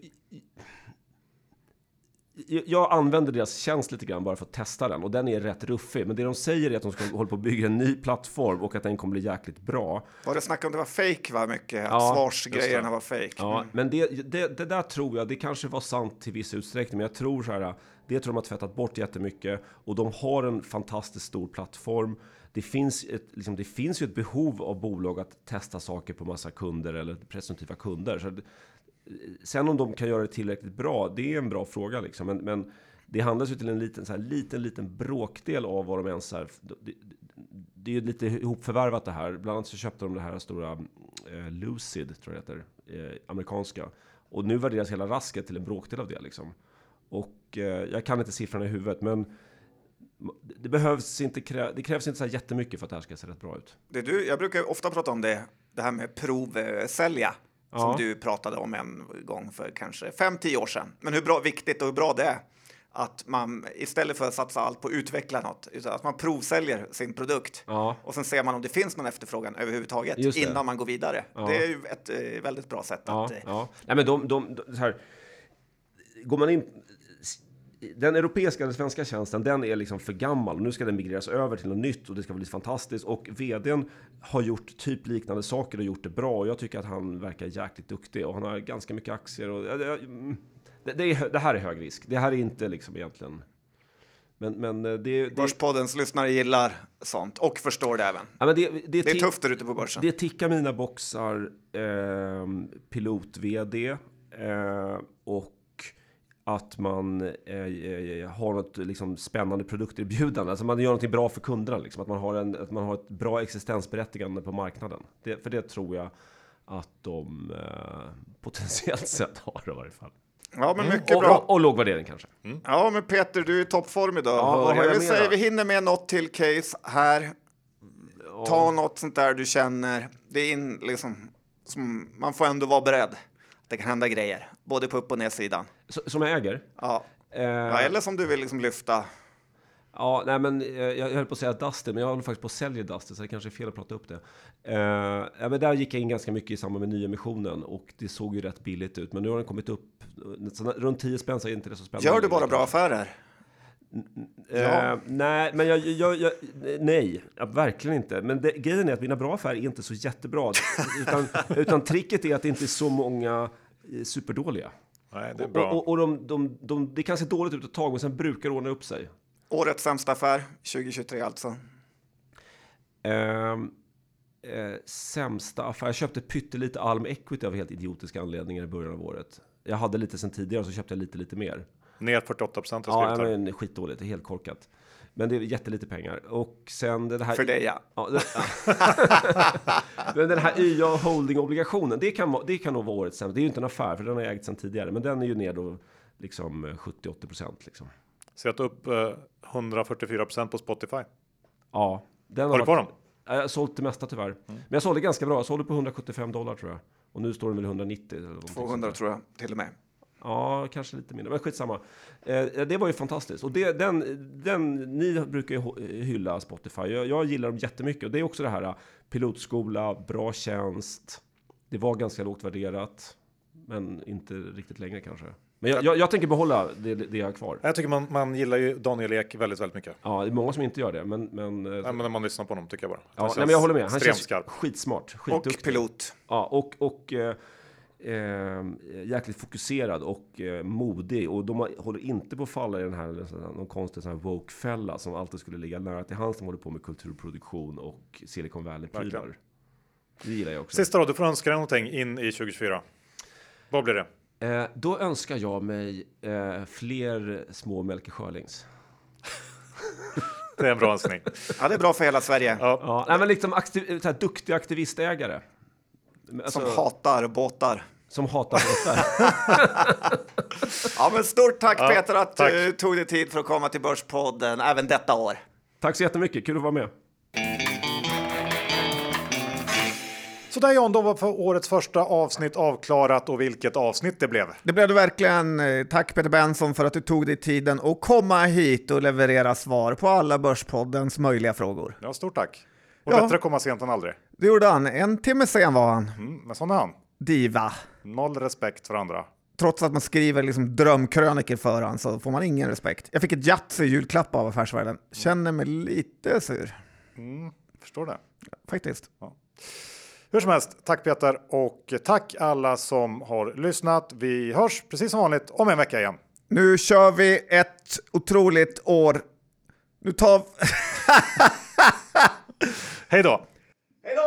[SPEAKER 4] jag, jag använder deras tjänst lite grann bara för att testa den och den är rätt ruffig. Men det de säger är att de ska hålla på att bygga en ny plattform och att den kommer bli jäkligt bra.
[SPEAKER 3] Var det snack om det var fake va? Mycket att
[SPEAKER 4] Ja,
[SPEAKER 3] svarsgrejerna var fake.
[SPEAKER 4] Ja,
[SPEAKER 3] Mm.
[SPEAKER 4] men det, det, det där tror jag, det kanske var sant till viss utsträckning, men jag tror så här, det tror de har tvättat bort jättemycket och de har en fantastiskt stor plattform. Det finns, ett, liksom, det finns ju ett behov av bolag att testa saker på massa kunder eller presumtiva kunder. Så, sen om de kan göra det tillräckligt bra, det är en bra fråga liksom. Men, men det handlas ju till en liten, så här, liten, liten bråkdel av vad de ens är. Det, det, det är ju lite ihopförvärvat det här. Bland annat så köpte de det här stora eh, Lucid, tror jag det heter, eh, amerikanska. Och nu värderas hela rasket till en bråkdel av det liksom. Och eh, jag kan inte siffrorna i huvudet, men det behövs inte, det krävs inte så här jättemycket för att det här ska se rätt bra ut.
[SPEAKER 3] Det du, jag brukar ofta prata om det, det här med provsälja.
[SPEAKER 4] Ja.
[SPEAKER 3] Som du pratade om en gång för kanske 5-10 år sedan. Men hur bra, viktigt och hur bra det är att man istället för att satsa allt på att utveckla något, utan att man provsäljer sin produkt
[SPEAKER 4] Ja.
[SPEAKER 3] och sen ser man om det finns någon efterfrågan överhuvudtaget innan man går vidare.
[SPEAKER 4] Ja.
[SPEAKER 3] Det är ju ett eh, väldigt bra sätt att... eh.
[SPEAKER 4] Nej, men de, de, de, här, går man in... Den europeiska, den svenska tjänsten, den är liksom för gammal. Nu ska den migreras över till något nytt och det ska bli fantastiskt. Och vdn har gjort typ liknande saker och gjort det bra. Och jag tycker att han verkar jäkligt duktig och han har ganska mycket aktier. Och, det, mm, det, det, är, det här är hög risk. Det här är inte liksom egentligen... Men, men eh, det, det,
[SPEAKER 3] Börspoddens lyssnare gillar sånt och förstår det även.
[SPEAKER 4] ja, det, det,
[SPEAKER 3] Det är tufft där ute på börsen.
[SPEAKER 4] Det tickar mina boxar, eh, pilot-vd eh, och att man eh, eh, har något liksom, spännande produkterbjudande. Alltså man gör något bra för kunderna. Liksom. Att, man har en, att man har ett bra existensberättigande på marknaden. Det, för det tror jag att de eh, potentiellt sett har i varje fall.
[SPEAKER 3] Ja, men mycket
[SPEAKER 4] Och,
[SPEAKER 3] bra.
[SPEAKER 4] och, och låg värdering kanske.
[SPEAKER 3] Ja, men Peter, du är i toppform idag.
[SPEAKER 4] Ja,
[SPEAKER 3] jag
[SPEAKER 4] jag
[SPEAKER 3] vill säga, vi hinner med något till case här. Ta något sånt där du känner. Det är in, liksom, som, man får ändå vara beredd. Det kan hända grejer, både på upp och nedsidan.
[SPEAKER 4] Som jag äger.
[SPEAKER 3] Ja.
[SPEAKER 4] Eh,
[SPEAKER 3] Ja, eller som du vill liksom lyfta.
[SPEAKER 4] Ja, nej men eh, jag höll på att säga Dustin, men jag håller faktiskt på att sälja Dustin, så det kanske är fel att prata upp det. Eh, ja, men där gick jag in ganska mycket i samband med nyemissionen och det såg ju rätt billigt ut. Men nu har den kommit upp så runt 10 spänn så är inte det så spännande.
[SPEAKER 3] Gör du bara bra affärer?
[SPEAKER 4] Eh, nej, men jag, jag, jag, nej, ja, verkligen inte. Men det, grejen är att mina bra affärer är inte så jättebra. utan, utan tricket är att det inte är så många eh, superdåliga.
[SPEAKER 1] Nej, det är
[SPEAKER 4] Och,
[SPEAKER 1] bra.
[SPEAKER 4] och, och de, de, de, det kan se dåligt ut ett tag, men sen brukar det ordna upp sig.
[SPEAKER 3] Årets sämsta affär 2023 alltså.
[SPEAKER 4] Ehm, eh, sämsta affär. Jag köpte pyttelite Alm Equity av helt idiotiska anledningar i början av året. Jag hade lite sen tidigare så köpte jag lite, lite mer.
[SPEAKER 1] Ner 48 procent
[SPEAKER 4] Ja, men skitdåligt. Det är helt korkat. Men det är jättelite pengar. Och sen det här...
[SPEAKER 3] För dig ja.
[SPEAKER 4] Ja, det, men den här YA Holding-obligationen, det kan, det kan nog vara årets sämsta. Det är ju inte en affär, för den har jag ägt sedan tidigare. Men den är ju ner då liksom eh, 70-80 procent. Liksom.
[SPEAKER 1] Sett upp eh, 144 procent på Spotify.
[SPEAKER 4] Ja, den
[SPEAKER 1] Har du på dem?
[SPEAKER 4] Ja, Jag har sålt det mesta tyvärr. Men jag sålde ganska bra. Jag sålde på 175 dollar tror jag. Och nu står den väl 190. Eller någonting
[SPEAKER 3] 200
[SPEAKER 4] sånt där.
[SPEAKER 3] tror jag till och med.
[SPEAKER 4] Ja, kanske lite mindre, men skitsamma. Eh, det var ju fantastiskt. Och det, den, den, ni brukar ju hy- hylla Spotify. Jag, jag gillar dem jättemycket. Och det är också det här eh, pilotskola, bra tjänst. Det var ganska lågt värderat, men inte riktigt längre kanske. Men jag, jag, jag tänker behålla det, det jag har kvar.
[SPEAKER 1] Jag tycker man, man gillar ju Daniel Ek väldigt, väldigt mycket.
[SPEAKER 4] Ja, det är många som inte gör det, men... men, eh,
[SPEAKER 1] Nej, men när man lyssnar på honom tycker jag bara.
[SPEAKER 4] ja,
[SPEAKER 1] Han
[SPEAKER 4] nej, men jag håller med. Han känns
[SPEAKER 1] skarp.
[SPEAKER 4] skitsmart,
[SPEAKER 3] Och
[SPEAKER 4] skitduktig.
[SPEAKER 3] pilot.
[SPEAKER 4] Ja, och, och eh, eh, jäkligt fokuserad och eh, modig. Och de har- håller inte på att falla i den här någon konstig sån här woke-fälla som alltid skulle ligga nära till hands som håller på med kulturproduktion och Silicon Valley-prylar. Det gillar jag också.
[SPEAKER 1] Sista då, du får önska dig någonting in i 2024. Vad blir det?
[SPEAKER 4] Eh, då önskar jag mig eh, fler små Melker Schörlings.
[SPEAKER 1] Det är en bra önskning.
[SPEAKER 3] Ja, det är bra för hela Sverige.
[SPEAKER 1] Ja.
[SPEAKER 4] Ja, nej, men liksom aktiv, så här, duktiga aktivistägare. Alltså,
[SPEAKER 3] Som hatar båtar.
[SPEAKER 4] som hatar båtar.
[SPEAKER 3] Ja, men stort tack
[SPEAKER 1] Ja,
[SPEAKER 3] Peter att
[SPEAKER 1] tack.
[SPEAKER 3] du tog dig tid för att komma till Börspodden även detta år.
[SPEAKER 4] Tack så jättemycket, kul att vara med.
[SPEAKER 1] Så där John, då var för årets första avsnitt avklarat och vilket avsnitt det blev.
[SPEAKER 2] Det blev det verkligen. Eh, Tack Peter Benson för att du tog dig tiden att komma hit och leverera svar på alla Börspoddens möjliga frågor.
[SPEAKER 1] Ja, stort tack. Och
[SPEAKER 2] Ja.
[SPEAKER 1] bättre komma sent än aldrig.
[SPEAKER 2] Det gjorde han. En timme sen var han.
[SPEAKER 1] Mm, men sån är han.
[SPEAKER 2] Diva.
[SPEAKER 1] Noll respekt för andra.
[SPEAKER 2] Trots att man skriver liksom drömkrönikor för han så får man ingen respekt. Jag fick ett Yatzy julklapp av Affärsvärlden. Känner mig lite sur.
[SPEAKER 1] Förstår det.
[SPEAKER 2] Faktiskt.
[SPEAKER 1] Hur som helst, tack Peter och tack alla som har lyssnat. Vi hörs precis som vanligt om en vecka igen.
[SPEAKER 2] Nu kör vi ett otroligt år. Nu tar... Hej då!
[SPEAKER 1] Hej då!